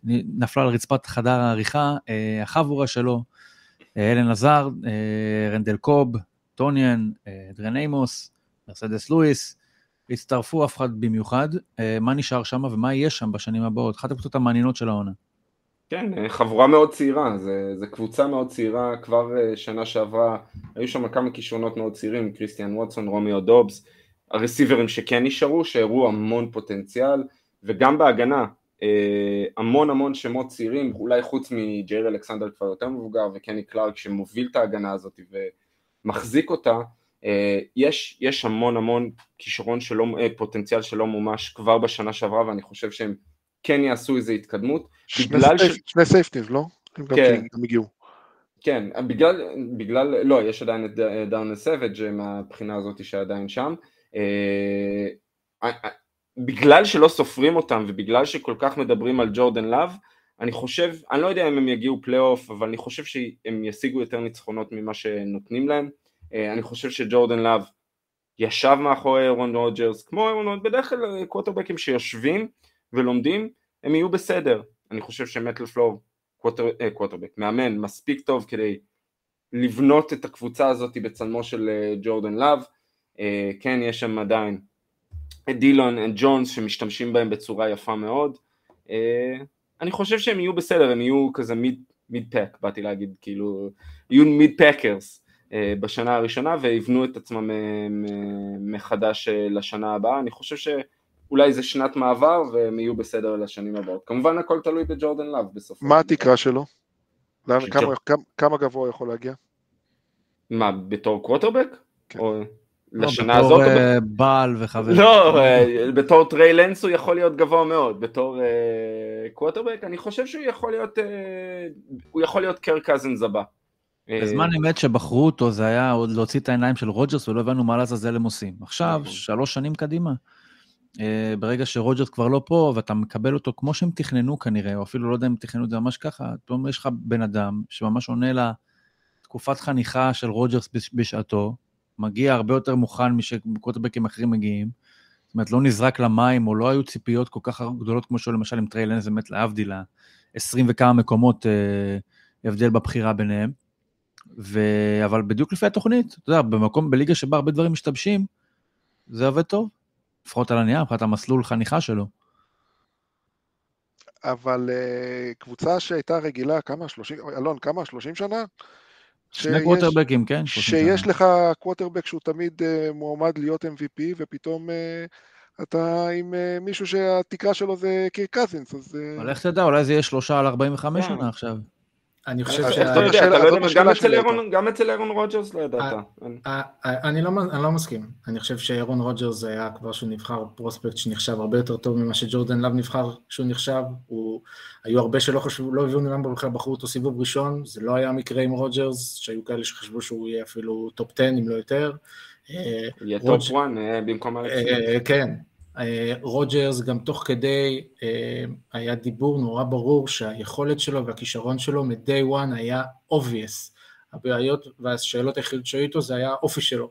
נפלה על רצפת חדר העריכה, אה, החבורה שלו, אה, אלן לאזארד, רנדל קוב, טוניאן, אדריאן איימוס, מרסדס לואיס, הצטרפו אף אחד במיוחד. מה נשאר שם ומה יהיה שם בשנים הבאות? אחת הקבוצות המעניינות של העונה. כן, חבורה מאוד צעירה, זו קבוצה מאוד צעירה, כבר שנה שעברה היו שם כמה כישרונות מאוד צעירים, קריסטיאן ווטסון, רומיו דובס, הרסיברים שכן נשארו, שהראו המון פוטנציאל, וגם בהגנה, אה, המון המון שמות צעירים, אולי חוץ מג'יירי אלכסנדר כבר יותר מבוגר, וקני קלארק שמוביל את ההגנה הזאת ומחזיק אותה, יש, יש המון המון כישרון שלא, פוטנציאל שלא מומש כבר בשנה שעברה, ואני חושב שהם כן יעשו איזו התקדמות. שני, סייפ, ש... שני סייפטיב, לא? הם כן. גם הגיעו. כן, בגלל, בגלל, לא, יש עדיין את דארנה סווג' מהבחינה הזאת שעדיין שם. אה, אה, אה, בגלל שלא סופרים אותם ובגלל שכל כך מדברים על ג'ורדן לאב, אני חושב, אני לא יודע אם הם יגיעו פלייאוף, אבל אני חושב שהם ישיגו יותר ניצחונות ממה שנותנים להם. אני חושב שג'ורדן לאב ישב מאחורי אירון רוג'רס, כמו אירון רוג'רס, בדרך כלל קווטרבקים שיושבים ולומדים, הם יהיו בסדר. אני חושב שמאט לפלור, קווטרבק, מאמן מספיק טוב כדי לבנות את הקבוצה הזאת בצלמו של אה, ג'ורדן לאב. אה, כן, יש שם עדיין את דילון, את ג'ונס, שמשתמשים בהם בצורה יפה מאוד. אה, אני חושב שהם יהיו בסדר, הם יהיו כזה mid, mid pack, באתי להגיד, כאילו, יהיו mid Packers בשנה הראשונה ויבנו את עצמם מחדש לשנה הבאה. אני חושב ש... אולי זה שנת מעבר והם יהיו בסדר לשנים הבאות. כמובן הכל תלוי בג'ורדן לאב בסופו. מה התקרה שלו? כמה, כמה, כמה גבוה יכול להגיע? מה, בתור קווטרבק? כן. או לשנה בתור הזאת? בתור uh, בעל וחבר. לא, uh, בתור טריי לנס הוא יכול להיות גבוה מאוד. בתור קווטרבק, uh, אני חושב שהוא יכול להיות, הוא יכול להיות קר קזנס הבא. בזמן אמת שבחרו אותו זה היה עוד להוציא את העיניים של רוג'רס ולא הבנו מה לעזאזל הם עושים. עכשיו, נכון. שלוש שנים קדימה. אה, ברגע שרוג'רס כבר לא פה, ואתה מקבל אותו כמו שהם תכננו כנראה, או אפילו לא יודע אם תכננו את זה ממש ככה, פתאום יש לך בן אדם שממש עונה לתקופת חניכה של רוג'רס בשעתו, מגיע הרבה יותר מוכן מקווטרבקים אחרים מגיעים, זאת אומרת, לא נזרק למים, או לא היו ציפיות כל כך גדולות כמו שהוא למשל עם טריי לאנס, באמת להבדיל, ה-20 וכמה מקומות אה, הבדל בבחירה ביניהם. ו... אבל בדיוק לפי התוכנית, אתה יודע, במקום, בליגה שבה הרבה דברים משתבשים, זה עובד טוב. לפחות על הנייר, מבחינת המסלול חניכה שלו. אבל uh, קבוצה שהייתה רגילה, כמה? 30, אלון, כמה? 30 שנה? שני קווטרבקים, כן. שיש. לך קווטרבק שהוא תמיד uh, מועמד להיות MVP, ופתאום uh, אתה עם uh, מישהו שהתקרה שלו זה קיר קזינס, אז... אבל איך תדע, אולי זה יהיה שלושה על 45 כן. שנה עכשיו. אני חושב ש... אתה יודע, אתה לא יודע, גם אצל אהרון רוג'רס לא ידעת. אני לא מסכים. אני חושב שאהרון רוג'רס היה כבר שהוא נבחר prospect שנחשב הרבה יותר טוב ממה שג'ורדן לאב נבחר כשהוא נחשב. היו הרבה שלא חשבו, לא הבינו למה בכלל בחרו אותו סיבוב ראשון, זה לא היה מקרה עם רוג'רס, שהיו כאלה שחשבו שהוא יהיה אפילו top 10 אם לא יותר. יהיה top 1 אה, במקום אלכס סמית'. אה, כן, אה, רוג'רס גם תוך כדי אה, היה דיבור נורא ברור שהיכולת שלו והכישרון שלו מ- day one היה obvious. הבעיות והשאלות היחידות שהיו איתו זה היה האופי שלו.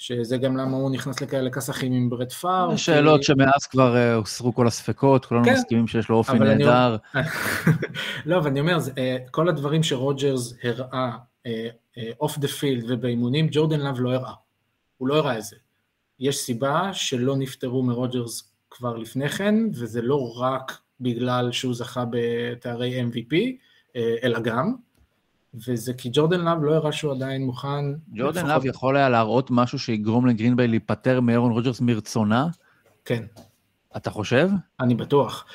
שזה גם למה הוא נכנס לכאלה כסחים עם ברט פארב. שאלות כי... שמאז כבר אה, הוסרו כל הספקות, כולנו כן, מסכימים שיש לו אופי נהדר. אני... לא, אבל אני אומר, כל הדברים שרוג'רס הראה off the field ובאימונים, ג'ורדן לאב לא הראה. הוא לא הראה את זה. יש סיבה שלא נפטרו מרוג'רס כבר לפני כן, וזה לא רק בגלל שהוא זכה בתארי MVP, אה, אלא גם, וזה כי ג'ורדן לאב לא הראה שהוא עדיין מוכן... ג'ורדן לאב יכול היה להראות משהו שיגרום לגרינביי להיפטר מאהרון רוג'רס מרצונה? כן. אתה חושב? אני בטוח.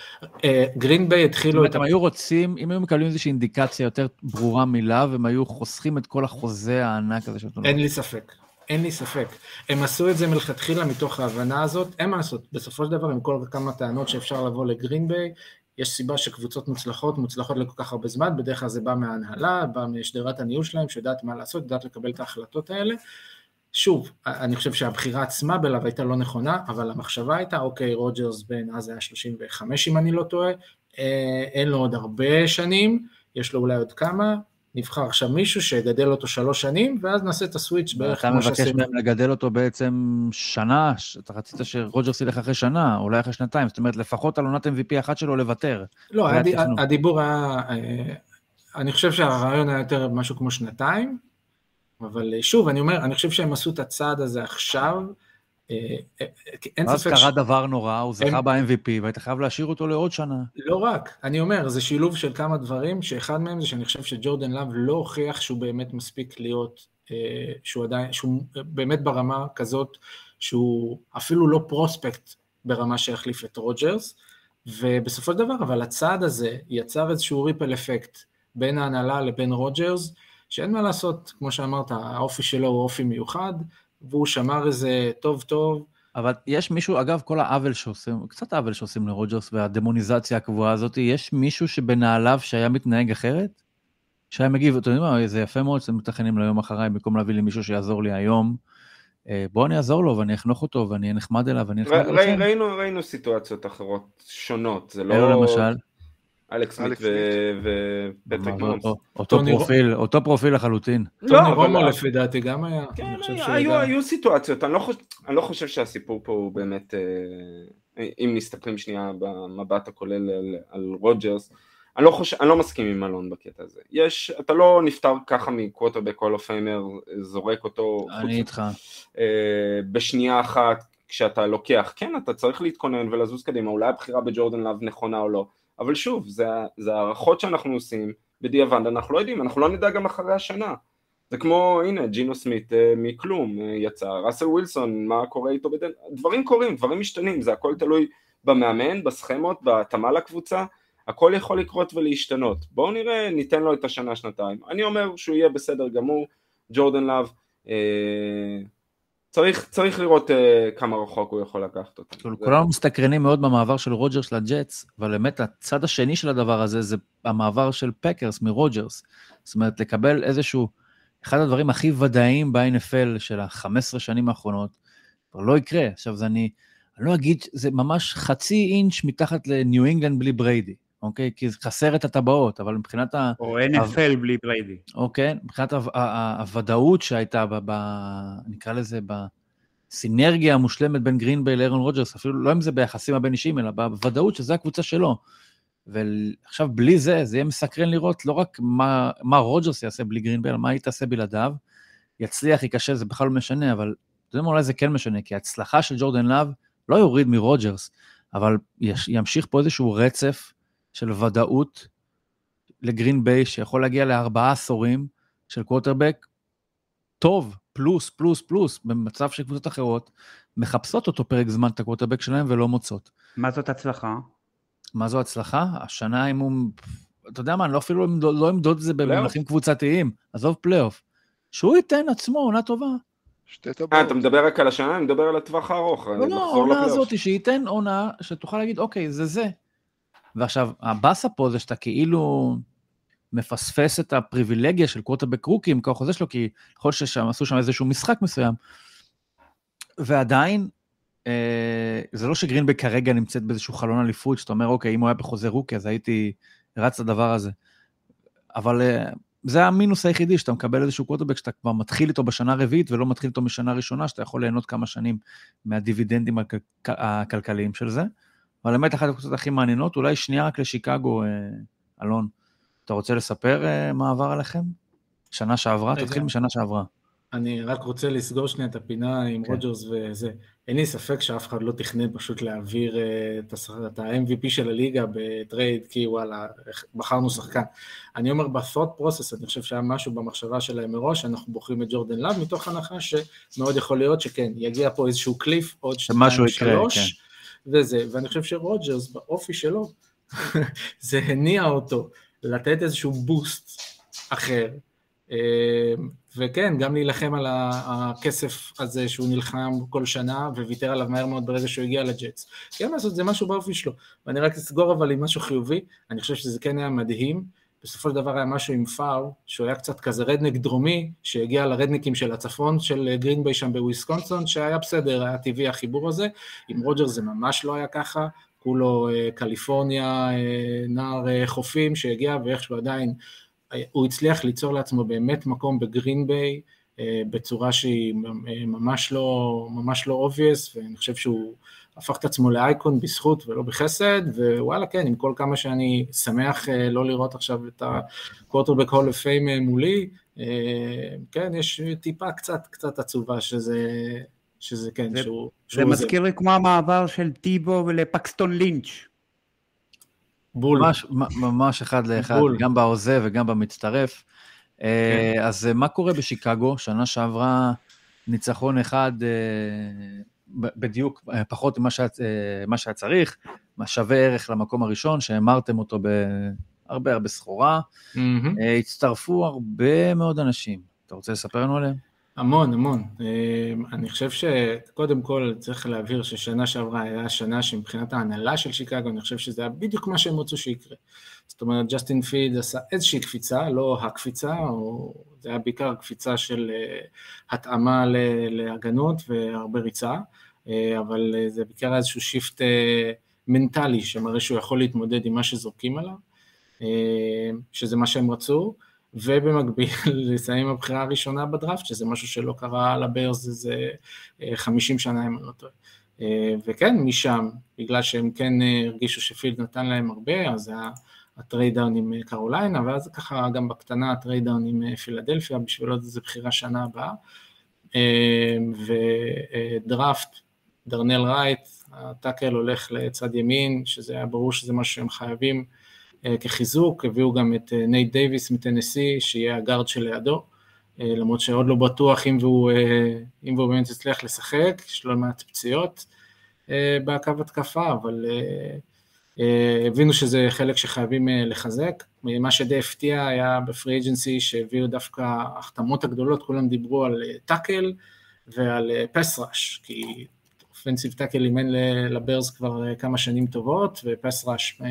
אה, גרינביי התחילו את... הם היו רוצים, אם היו מקבלים איזושהי אינדיקציה יותר ברורה מלאב, הם היו חוסכים את כל החוזה הענק הזה אין לי ספק. אין לי ספק. הם עשו את זה מלכתחילה מתוך ההבנה הזאת, אין מה לעשות, בסופו של דבר עם כל כמה טענות שאפשר לבוא לגרין ביי, יש סיבה שקבוצות מוצלחות, מוצלחות לכל כך הרבה זמן, בדרך כלל זה בא מההנהלה, בא משדרת הניהול שלהם, שיודעת מה לעשות, יודעת לקבל את ההחלטות האלה. שוב, אני חושב שהבחירה עצמה בלאב הייתה לא נכונה, אבל המחשבה הייתה, אוקיי, רוג'רס בן אז היה 35 אם אני לא טועה, אה, אין לו עוד הרבה שנים, יש לו אולי עוד כמה, נבחר עכשיו מישהו שיגדל אותו שלוש שנים, ואז נעשה את הסוויץ' בערך כמו שעשינו. אתה מבקש מהם לגדל אותו בעצם שנה, אתה רצית שרוג'רס ילך אחרי שנה, אולי אחרי שנתיים, זאת אומרת, לפחות על עונת MVP אחת שלו לוותר. לא, הד... הדיבור היה, אה, אני חושב שהרעיון היה יותר משהו כמו שנתיים, אבל שוב, אני אומר, אני חושב שהם עשו את הצעד הזה עכשיו, אה, אה, אין ספק... אז קרה דבר נורא, הוא זכה ב-MVP, והיית חייב להשאיר אותו לעוד שנה. לא רק, אני אומר, זה שילוב של כמה דברים, שאחד מהם זה שאני חושב שג'ורדן לאב לא הוכיח שהוא באמת מספיק להיות, אה, שהוא עדיין, שהוא באמת ברמה כזאת, שהוא אפילו לא prospect ברמה שיחליף את רוג'רס, ובסופו של דבר, אבל הצעד הזה יצר איזשהו ripple effect בין ההנהלה לבין רוג'רס, שאין מה לעשות, כמו שאמרת, האופי שלו הוא אופי מיוחד, והוא שמר איזה טוב טוב. אבל יש מישהו, אגב, כל העוול שעושים, קצת העוול שעושים לרוג'רס והדמוניזציה הקבועה הזאת, יש מישהו שבנעליו שהיה מתנהג אחרת? שהיה מגיב, אתם יודעים מה, זה יפה מאוד שאתם מתכננים ליום אחריי, במקום להביא לי מישהו שיעזור לי היום. אה, בואו אני אעזור לו ואני אחנוך אותו ואני אהיה נחמד אליו ואני נחמד אליכם. ראינו, ראינו סיטואציות אחרות שונות, זה לא... למשל? אלכס סמית ופטריק מונס. אותו פרופיל, אותו פרופיל לחלוטין. טוני רומו לפי דעתי גם היה. כן, היו סיטואציות, לא אני לא חושב שהסיפור פה הוא באמת, אה, אם מסתכלים שנייה במבט הכולל על רוג'רס, אני לא, חושב, אני לא מסכים עם אלון בקטע הזה. יש, אתה לא נפטר ככה מקווטרבק Hall of Famer, זורק אותו. אני איתך. אה, בשנייה אחת, כשאתה לוקח, כן, אתה צריך להתכונן ולזוז קדימה, אולי הבחירה בג'ורדן לאב נכונה או לא. אבל שוב, זה, זה הערכות שאנחנו עושים, בדיעבד אנחנו לא יודעים, אנחנו לא נדע גם אחרי השנה. זה כמו, הנה, ג'ינו סמית אה, מכלום אה, יצא, ראסל ווילסון, מה קורה איתו בדן... דברים קורים, דברים משתנים, זה הכל תלוי במאמן, בסכמות, בהתאמה לקבוצה, הכל יכול לקרות ולהשתנות. בואו נראה, ניתן לו את השנה-שנתיים. אני אומר שהוא יהיה בסדר גמור, ג'ורדן לאב, אה, צריך, צריך לראות uh, כמה רחוק הוא יכול לקחת אותם. כאילו, כולנו מסתקרנים מאוד במעבר של רוג'רס לג'אטס, אבל באמת הצד השני של הדבר הזה זה המעבר של פקרס מרוג'רס. זאת אומרת, לקבל איזשהו, אחד הדברים הכי ודאיים ב-NFL של ה-15 שנים האחרונות, כבר לא יקרה. עכשיו, זה אני, אני לא אגיד, זה ממש חצי אינץ' מתחת לניו אינגלנד בלי בריידי. אוקיי? כי זה חסר את הטבעות, אבל מבחינת ה... או NFL בלי בריידי. אוקיי, מבחינת הוודאות שהייתה, ב, ב, נקרא לזה, בסינרגיה המושלמת בין גרינביי לאירון רוג'רס, אפילו לא אם זה ביחסים הבין אישיים, אלא בוודאות שזו הקבוצה שלו. ועכשיו בלי זה, זה יהיה מסקרן לראות לא רק מה, מה רוג'רס יעשה בלי גרינביי, אלא מה היא תעשה בלעדיו. יצליח, ייכשל, זה בכלל לא משנה, אבל אתה יודע מה, אולי זה כן משנה, כי ההצלחה של ג'ורדן לאב לא יוריד מרוג'רס, אבל יש, ימשיך פה איזשהו רצף של ודאות לגרין ביי, שיכול להגיע לארבעה עשורים של קווטרבק טוב, פלוס, פלוס, פלוס, במצב של קבוצות אחרות, מחפשות אותו פרק זמן את הקווטרבק שלהם ולא מוצאות. מה זאת הצלחה? מה זו הצלחה? השנה אם הוא... אתה יודע מה, אני לא אפילו לא אמדוד את זה במונחים קבוצתיים, עזוב פלייאוף. שהוא ייתן עצמו עונה טובה. שתי טבעות. אה, אתה מדבר רק על השנה? אני מדבר על הטווח הארוך. לא, לא, העונה הזאת, שייתן עונה שתוכל להגיד, אוקיי, זה זה. ועכשיו, הבאסה פה זה שאתה כאילו מפספס את הפריבילגיה של קווטרבק רוקי עם כוח החוזה שלו, כי יכול להיות ששם עשו שם איזשהו משחק מסוים. ועדיין, אה, זה לא שגרינבק כרגע נמצאת באיזשהו חלון אליפות, שאתה אומר, אוקיי, אם הוא היה בחוזה רוקי, אז הייתי רץ לדבר הזה. אבל אה, זה המינוס היחידי, שאתה מקבל איזשהו קווטרבק שאתה כבר מתחיל איתו בשנה הרביעית, ולא מתחיל איתו משנה ראשונה, שאתה יכול ליהנות כמה שנים מהדיבידנדים הכלכליים של זה. אבל באמת אחת הקבוצות הכי מעניינות, אולי שנייה רק לשיקגו, אה, אלון. אתה רוצה לספר אה, מה עבר עליכם? שנה שעברה? תתחיל משנה שעברה. אני רק רוצה לסגור שנייה את הפינה עם כן. רוג'רס וזה. אין לי ספק שאף אחד לא תכנן פשוט להעביר אה, את ה-MVP של הליגה בטרייד, כי וואלה, בחרנו שחקן. אני אומר, ב-thought process, אני חושב שהיה משהו במחשבה שלהם מראש, אנחנו בוחרים את ג'ורדן לאב, מתוך הנחה שמאוד יכול להיות שכן, יגיע פה איזשהו קליף, עוד שנתיים, שלוש. כן. וזה, ואני חושב שרוג'רס באופי שלו, זה הניע אותו לתת איזשהו בוסט אחר, וכן, גם להילחם על הכסף הזה שהוא נלחם כל שנה וויתר עליו מהר מאוד ברגע שהוא הגיע לג'אטס. כן לעשות, זה משהו באופי שלו. ואני רק אסגור אבל עם משהו חיובי, אני חושב שזה כן היה מדהים. בסופו של דבר היה משהו עם פארב, שהוא היה קצת כזה רדנק דרומי, שהגיע לרדניקים של הצפון של גרינביי שם בוויסקונסין, שהיה בסדר, היה טבעי החיבור הזה. עם רוג'ר זה ממש לא היה ככה, כולו אה, קליפורניה, אה, נער אה, חופים שהגיע ואיכשהו עדיין הוא הצליח ליצור לעצמו באמת מקום בגרין ביי בצורה שהיא ממש לא, ממש לא obvious, ואני חושב שהוא הפך את עצמו לאייקון בזכות ולא בחסד, ווואלה כן, עם כל כמה שאני שמח לא לראות עכשיו את ה-quarterback hall of fame מולי, כן, יש טיפה קצת, קצת עצובה שזה, שזה כן, זה, שהוא... זה שהוא מזכיר לי כמו המעבר של טיבו לפקסטון לינץ'. בול. ממש, ממש אחד לאחד, בול. גם בעוזב וגם במצטרף. כן. אז מה קורה בשיקגו? שנה שעברה ניצחון אחד בדיוק פחות ממה שהיה, שהיה צריך, מה שווה ערך למקום הראשון, שהמרתם אותו בהרבה הרבה סחורה. Mm-hmm. הצטרפו הרבה מאוד אנשים. אתה רוצה לספר לנו עליהם? המון, המון. אני חושב שקודם כל צריך להבהיר ששנה שעברה היה שנה שמבחינת ההנהלה של שיקגו, אני חושב שזה היה בדיוק מה שהם רצו שיקרה. זאת אומרת, ג'סטין פילד עשה איזושהי קפיצה, לא הקפיצה, או זה היה בעיקר קפיצה של אה, התאמה להגנות והרבה ריצה, אה, אבל אה, זה בעיקר איזשהו shift מנטלי שמראה שהוא יכול להתמודד עם מה שזורקים עליו, שזה מה שהם רצו. ובמקביל לסיים הבחירה הראשונה בדראפט, שזה משהו שלא קרה לברז איזה 50 שנה אם אני לא טועה. אה, וכן, משם, בגלל שהם כן אה, הרגישו שפילד נתן להם הרבה, אז היה ה-trade down עם אה, קרוליינה, ואז ככה גם בקטנה ה-trade down עם פילדלפיה, בשביל עוד איזה בחירה שנה הבאה. ודראפט, דארנל רייט, הטאקל הולך לצד ימין, שזה היה ברור שזה משהו שהם חייבים. אה, כחיזוק, הביאו גם את אה, נייט דייוויס מטנסי, שיהיה ה-guard שלידו, אה, למרות שעוד לא בטוח אם הוא, אם הוא באמת יצליח לשחק, יש לו לא מעט פציעות בקו התקפה, אבל הבינו שזה חלק שחייבים לחזק. מה שדי הפתיע היה ב-free agency שהביאו דווקא ההחתמות הגדולות, כולם דיברו על טאקל ועל pass rush, כי offensive tackle אימן לברס כבר כמה שנים טובות, ופס ראש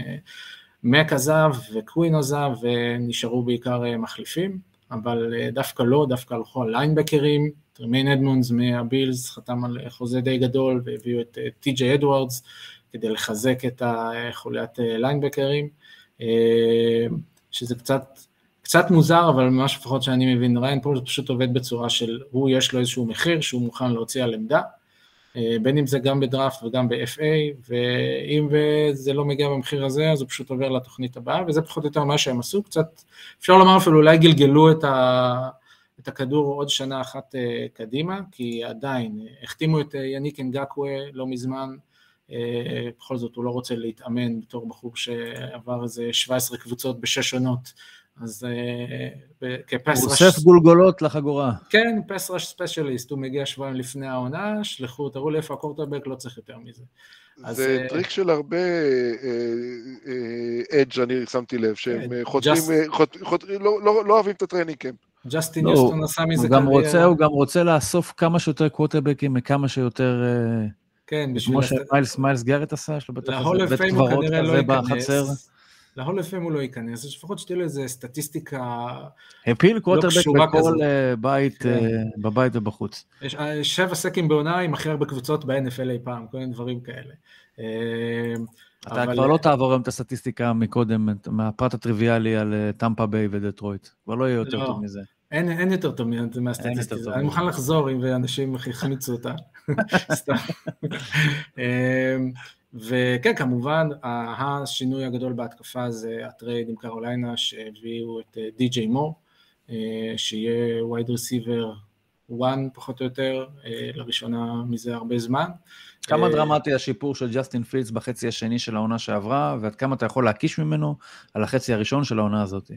מק עזב וקווין עזב ונשארו בעיקר אה, מחליפים, אבל אה, דווקא לא, דווקא הלכו על ליינבקרים, טרמיין אדמונדס מהבילס חתם על חוזה די גדול והביאו את אה, טי.ג'יי אדוארדס כדי לחזק את חוליית ליינבקרים, שזה קצת, קצת מוזר, אבל ממש לפחות שאני מבין, ריין פול פשוט עובד בצורה של הוא יש לו איזשהו מחיר שהוא מוכן להוציא על עמדה, אה, בין אם זה גם בדראפט וגם ב-FA, ואם זה לא מגיע במחיר הזה, אז הוא פשוט עובר לתוכנית הבאה, וזה פחות או יותר מה שהם עשו, קצת, אפשר לומר אפילו אולי גלגלו את, ה, את הכדור עוד שנה אחת אה, קדימה, כי עדיין, אה, החתימו את יניק אנגקווה לא מזמן, בכל זאת הוא לא רוצה להתאמן בתור בחור שעבר איזה 17 קבוצות בשש עונות, אז אה, כפס הוא אוסף גולגולות לחגורה. כן, pass rush specialist, הוא מגיע שבועיים לפני העונה, שלחו, תראו לי איפה הקוורטרבק, לא צריך יותר מזה. זה אז, טריק של הרבה edge אה, אני שמתי לב, שהם כן, חותרים, לא, לא, לא אוהבים את ה-training camp. ג'סטין יוסטון לא, עשה מזה קריירה. הוא גם רוצה לאסוף כמה שיותר קווטרבקים מכמה שיותר... כן, בשביל... כמו שמיילס גארט עשה, יש לו בטח איזה בית קברות לא כזה בחצר. להול FM הוא לא ייכנס, אז לפחות שתהיה לו איזה סטטיסטיקה הפיל קווטרבק לא בכל אה, בית, כן. אה, בבית ובחוץ. יש אה, שבע סקים בעונה עם הכי הרבה קבוצות ב-NFL אי פעם, כל מיני דברים כאלה. אתה. כבר לא תעבור היום את הסטטיסטיקה מקודם, מהפרט הטריוויאלי על טמפה ביי ודטרויט. כבר לא יהיה יותר לא. טוב מזה. אין, אין יותר טוב מהסטטיסטיקה, אני מוכן לחזור אם אנשים החמיצו אותה. סתם. וכן, כמובן, השינוי הגדול בהתקפה זה הטרייד עם קרוליינה שהביאו את אה, די.ג'יי מור, אה, שיהיה wide receiver 1 פחות או יותר, אה, לראשונה מזה הרבה זמן. כמה דרמטי השיפור של ג'סטין פילדס בחצי השני של העונה שעברה, ועד כמה אתה יכול להקיש ממנו על החצי הראשון של העונה הזאת?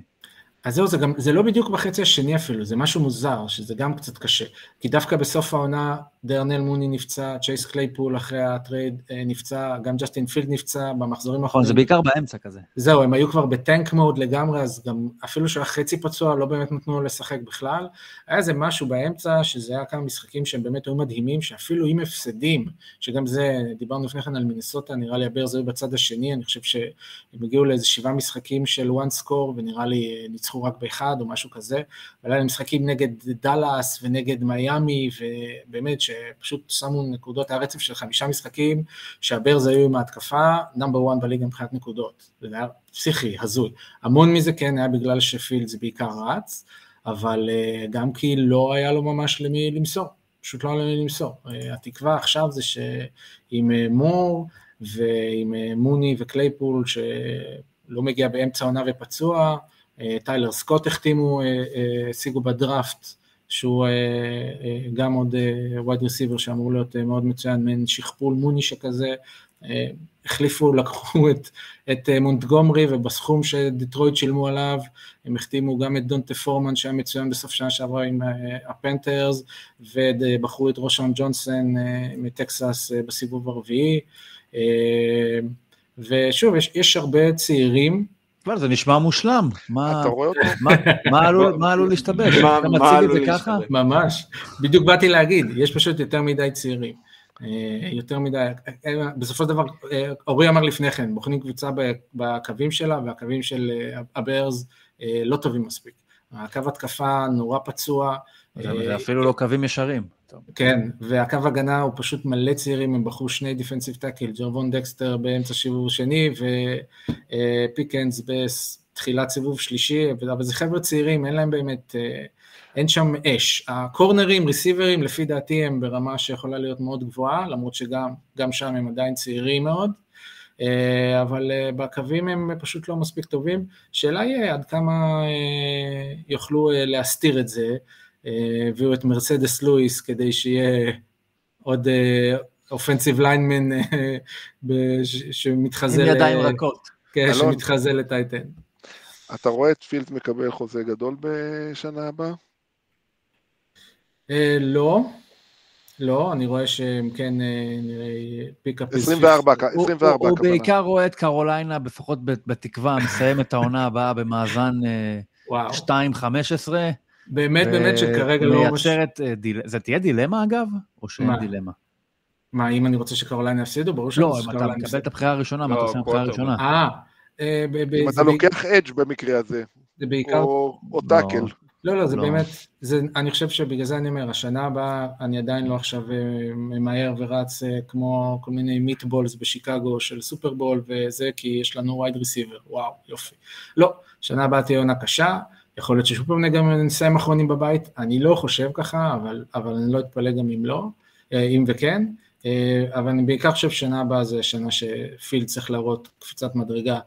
אז זהו, זה, גם, זה לא בדיוק בחצי השני אפילו, זה משהו מוזר, שזה גם קצת קשה. כי דווקא בסוף העונה, דארנל מוני נפצע, צ'ייס קלייפול אחרי הטרייד אה, נפצע, גם ג'סטין פילד נפצע במחזורים האחרונים. נכון, זה בעיקר באמצע כזה. זהו, הם היו כבר ב-tank mode לגמרי, אז גם אפילו שהוא היה חצי פצוע, לא באמת נתנו לו לשחק בכלל. היה איזה משהו באמצע, שזה היה כמה משחקים שהם באמת היו מדהימים, שאפילו עם הפסדים, שגם זה, דיברנו לפני כן על מינסוטה, נראה לי הברז היו בצד השני, אני חושב שהם הגיעו לאיזה שבעה משחקים של one score, ונראה לי אה, ניצחו רק באחד או משהו כזה, אבל היה משחקים נגד דאלאס ונגד מיאמי, ובאמת, שפשוט שמו נקודות, היה רצף של חמישה משחקים, שה Bears היו עם ההתקפה, number 1 בליגה מבחינת נקודות, זה היה פסיכי, הזוי. המון מזה כן היה בגלל שפילדס בעיקר רץ, אבל uh, גם כי לא היה לו ממש למי למסור, פשוט לא היה למי למסור. Uh, התקווה עכשיו זה שעם uh, מור ועם מוני וקלייפול, שלא מגיע באמצע העונה ופצוע, טיילר סקוט החתימו, השיגו בדראפט, שהוא גם עוד wide receiver שאמור להיות מאוד מצוין, מעין שכפול מוני שכזה, החליפו, לקחו את, את מונטגומרי ובסכום שדיטרויט שילמו עליו, הם החתימו גם את דונטה פורמן שהיה מצוין בסוף שנה שעברה עם הפנתרס, ובחרו את רושן ג'ונסון מטקסס בסיבוב הרביעי, ושוב, יש, יש הרבה צעירים, כבר, זה נשמע מושלם. מה, אתה רואה אותו? מה עלול להשתבש? אתה מציג את זה ככה? ממש. בדיוק באתי להגיד, יש פשוט יותר מדי צעירים. אה, יותר מדי, אה, בסופו של דבר, אה, אורי אמר לפני כן, בוחנים קבוצה בקווים שלה, והקווים של ה Bears לא טובים מספיק. הקו התקפה נורא פצוע. זה אפילו לא קווים ישרים. כן, והקו הגנה הוא פשוט מלא צעירים, הם בחרו שני defensive tackle, ג'רבון דקסטר באמצע סיבוב שני, ופיקנס בתחילת סיבוב שלישי, אבל זה חבר'ה צעירים, אין להם באמת, אין שם אש. הקורנרים, ריסיברים, לפי דעתי הם ברמה שיכולה להיות מאוד גבוהה, למרות שגם שם הם עדיין צעירים מאוד, אבל בקווים הם פשוט לא מספיק טובים. שאלה היא עד כמה יוכלו להסתיר את זה. הביאו את מרסדס לואיס כדי שיהיה עוד אופנסיב ליינמן שמתחזה... עם ידיים רכות. כן, שמתחזה לטייטן. אתה רואה את פילד מקבל חוזה גדול בשנה הבאה? לא, לא, אני רואה שהם כן נראה פיקאפ... 24, 24 הוא בעיקר רואה את קרוליינה, לפחות בתקווה, מסיים את העונה הבאה במאזן 2-15. באמת, באמת שכרגע לא... מייצרת, זה תהיה דילמה אגב? או שאין דילמה? מה, אם אני רוצה שקרוליינה יפסידו? ברור שאני רוצה שקרוליינה יפסידו. לא, אם אתה מקבל את הבחירה הראשונה, מה אתה עושה עם הבחירה הראשונה? אה, אם אתה לוקח edge במקרה הזה. זה בעיקר... או tackle. לא, לא, זה באמת, זה, אני חושב שבגלל זה אני אומר, השנה הבאה אני עדיין לא עכשיו ממהר ורץ כמו כל מיני meatballs בשיקגו של סופרבול וזה, כי יש לנו wide receiver, וואו, יופי. לא, שנה הבאה תהיה עונה קשה, יכול להיות ששוב פעם גם נסיים אחרונים בבית, אני לא חושב ככה, אבל, אבל אני לא אתפלא גם אם לא, אם וכן, אבל אני בעיקר חושב ששנה הבאה זה שנה שפילד צריך להראות קפיצת מדרגה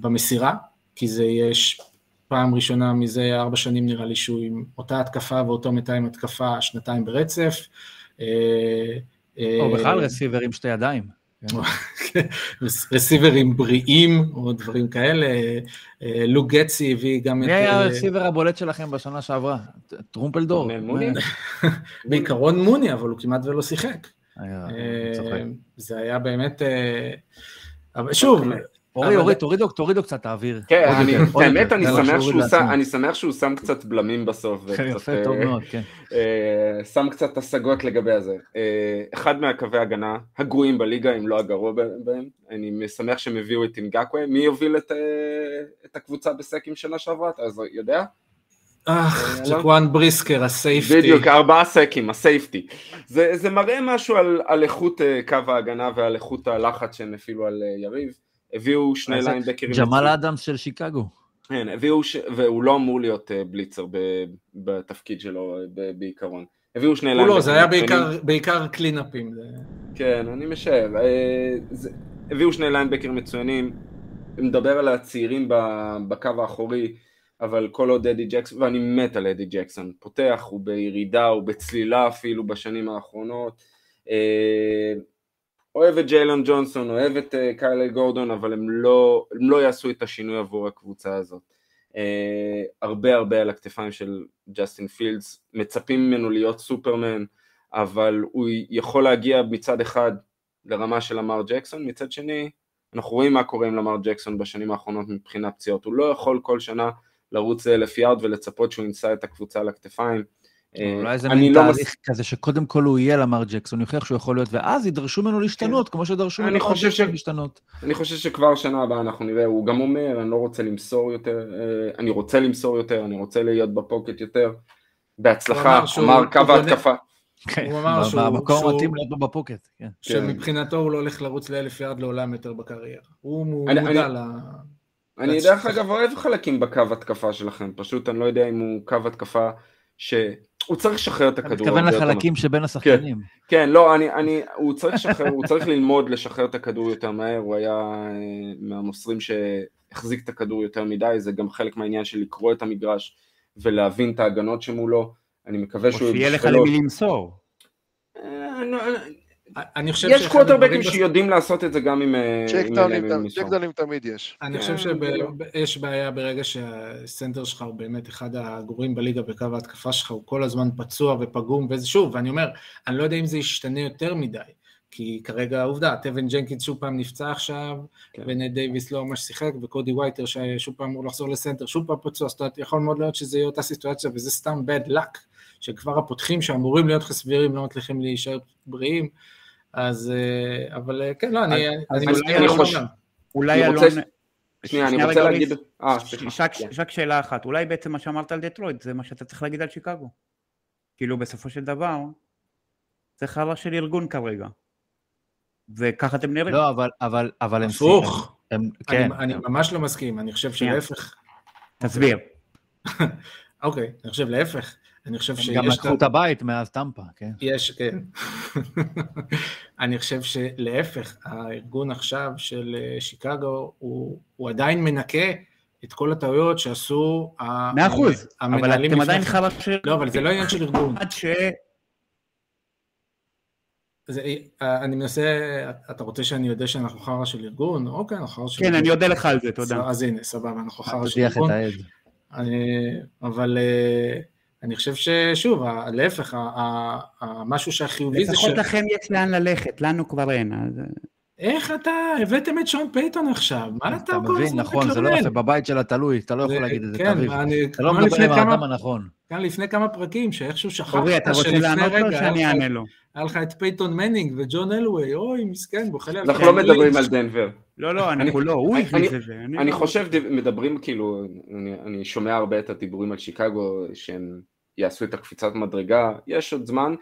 במסירה, כי זה יש פעם ראשונה מזה ארבע שנים נראה לי שהוא עם אותה התקפה ואותו מתאם התקפה שנתיים ברצף. או בכלל רסיבר עם שתי ידיים. רסיברים בריאים או דברים כאלה, לוק גטסי הביא גם את... מי היה הרסיבר הבולט שלכם בשנה שעברה? טרומפלדור? בעיקרון מוני, אבל הוא כמעט ולא שיחק. זה היה באמת... שוב, אורי, אורי, תורידו, תורידו קצת האוויר. כן, האמת, אני שמח שהוא שם קצת בלמים בסוף. יפה, טוב מאוד, כן. שם קצת השגות לגבי הזה. אחד מהקווי ההגנה הגרועים בליגה, אם לא הגרוע בהם, אני שמח שהם הביאו את אינגקווה. מי יוביל את הקבוצה ב sacks שנה שעברה, אתה יודע? אך, ג'קוואן בריסקר, ה safety. בדיוק, ארבעה sacks, ה safety. זה מראה משהו על איכות קו ההגנה ועל איכות הלחץ שהם הפעילו על יריב. הביאו שני ליינבקרים. ג'מאל אדמס של שיקגו. כן, הביאו, ש... והוא לא אמור להיות blitzer ב... בתפקיד שלו בעיקרון. הביאו שני ליינבקרים. הוא לא, זה היה בעיקר, בעיקר cleanup־ים. כן, אני משער. זה... הביאו שני ליינבקרים מצוינים. מדבר על הצעירים בקו האחורי, אבל כל עוד אדי ג'קסון, ואני מת על אדי ג'קסון. פותח, הוא בירידה, הוא בצלילה אפילו בשנים האחרונות. אוהב את ג'יילון ג'ונסון, אוהב את uh, קיילר גורדון, אבל הם לא, הם לא יעשו את השינוי עבור הקבוצה הזאת. Uh, הרבה הרבה על הכתפיים של ג'סטין פילדס, מצפים ממנו להיות סופרמן, אבל הוא יכול להגיע מצד אחד לרמה של למר ג'קסון, מצד שני אנחנו רואים מה קורה עם למר ג'קסון בשנים האחרונות מבחינה פציעות, הוא לא יכול כל שנה לרוץ אלף יארד ולצפות שהוא יישא את הקבוצה על הכתפיים. אולי זה מין לא תהליך מס... כזה שקודם כל הוא יהיה למר ג'קסון, הוא יוכיח שהוא יכול להיות, ואז ידרשו ממנו להשתנות, כן. כמו שדרשו ממנו ג'קסון להשתנות. אני חושב שכבר שנה הבאה אנחנו נראה, הוא גם אומר, אני לא רוצה למסור יותר, אה, אני רוצה למסור יותר, אני רוצה להיות בפוקט יותר. בהצלחה, אמר קו ההתקפה. כן, הוא אמר שהוא... במקום מתאים להיות בפוקט, כן. שמבחינתו הוא לא הולך לרוץ לאלף ירד לעולם יותר בקריירה. הוא מודע ל... אני דרך אגב אוהב חלקים בקו התקפה שלכם, פשוט אני לא יודע אם הוא קו התקפה ש... הוא צריך לשחרר את הכדור. אתה מתכוון לחלקים שבין השחקנים. כן, כן, לא, אני, אני, הוא צריך לשחרר, הוא צריך ללמוד לשחרר את הכדור יותר מהר, הוא היה אה, מהמוסרים שהחזיק את הכדור יותר מדי, זה גם חלק מהעניין של לקרוא את המגרש ולהבין את ההגנות שמולו, אני מקווה שהוא... או שיהיה לך למי למסור. אני חושב יש קווטרבקים שיודעים לעשות את זה גם עם... checkdown־ים אה, תמיד יש. אני חושב שיש בעיה ברגע שה center שלך הוא באמת אחד הגרועים בליגה בקו ההתקפה שלך, הוא כל הזמן פצוע ופגום, וזה שוב, ואני אומר, אני לא יודע אם זה ישתנה יותר מדי, כי כרגע העובדה, טבין ג'נקינס שוב פעם נפצע עכשיו, כן. ונייט דייוויס לא ממש שיחק, וקודי וייטר ששוב פעם אמור לחזור ל center, שוב פעם פצוע, זאת אומרת, יכול מאוד להיות שזה יהיה אותה סיטואציה, וזה סתם bad luck, שכבר הפותחים שאמורים להיות לך סבירים לא מצליחים להישאר בריאים. אז, אה, אבל אה, כן, לא, אני, אני, אני חושב, אולי אלון... שנייה, אני רוצה להגיד... אה, סליחה. רק שאלה אחת, אולי בעצם מה שאמרת על דטרויט זה מה שאתה צריך להגיד על שיקגו. כאילו בסופו של דבר, זה חרא של ארגון כרגע. וככה אתם נראים. לא, אבל, אבל, אבל הם... הפוך. כן. אני ממש לא מסכים, אני חושב שלהפך. תסביר. אוקיי, אני חושב להפך. אני חושב שיש... גם לקחו את הבית מאז טמפה, כן. יש, כן. אני חושב שלהפך, הארגון עכשיו של אה, שיקגו, הוא, הוא עדיין מנקה את כל הטעויות שעשו מאה אחוז, אבל אתם עדיין של... לא, אבל זה לא עניין של ארגון. עד ש... זה, אה, אני מנסה, אתה רוצה שאני יודע שאנחנו חרא של ארגון? אוקיי, אנחנו חרא של כן, אני אודה לך על זה, תודה. אז הנה, סבבה, אנחנו חרא של ארגון. אבל אה, אני חושב ששוב, להפך, המשהו שהחיובי זה ש... לפחות לכם יש לאן ללכת, לנו כבר אין. איך אתה, הבאתם את שון פייתון עכשיו, מה אתה כל הזמן נכון, זה לא יפה, בבית של תלוי, אתה לא יכול להגיד את זה, כן, אתה לא מדבר עם האדם הנכון. כאן לפני כמה פרקים, שאיכשהו שכחת אורי, אתה רוצה לענות לו שאני אענה לו? היה לך את פייתון מנינג וג'ון אלווי, אוי, מסכן, בוכה לי על... אנחנו לא מדברים על דנבר. לא, לא, אנחנו לא, הוא הכניס את זה. אני לא- חושב, מדברים כאילו, אני שומע הרבה את הדיבורים על שיקגו, שהם... יעשו את הקפיצת מדרגה, יש עוד זמן.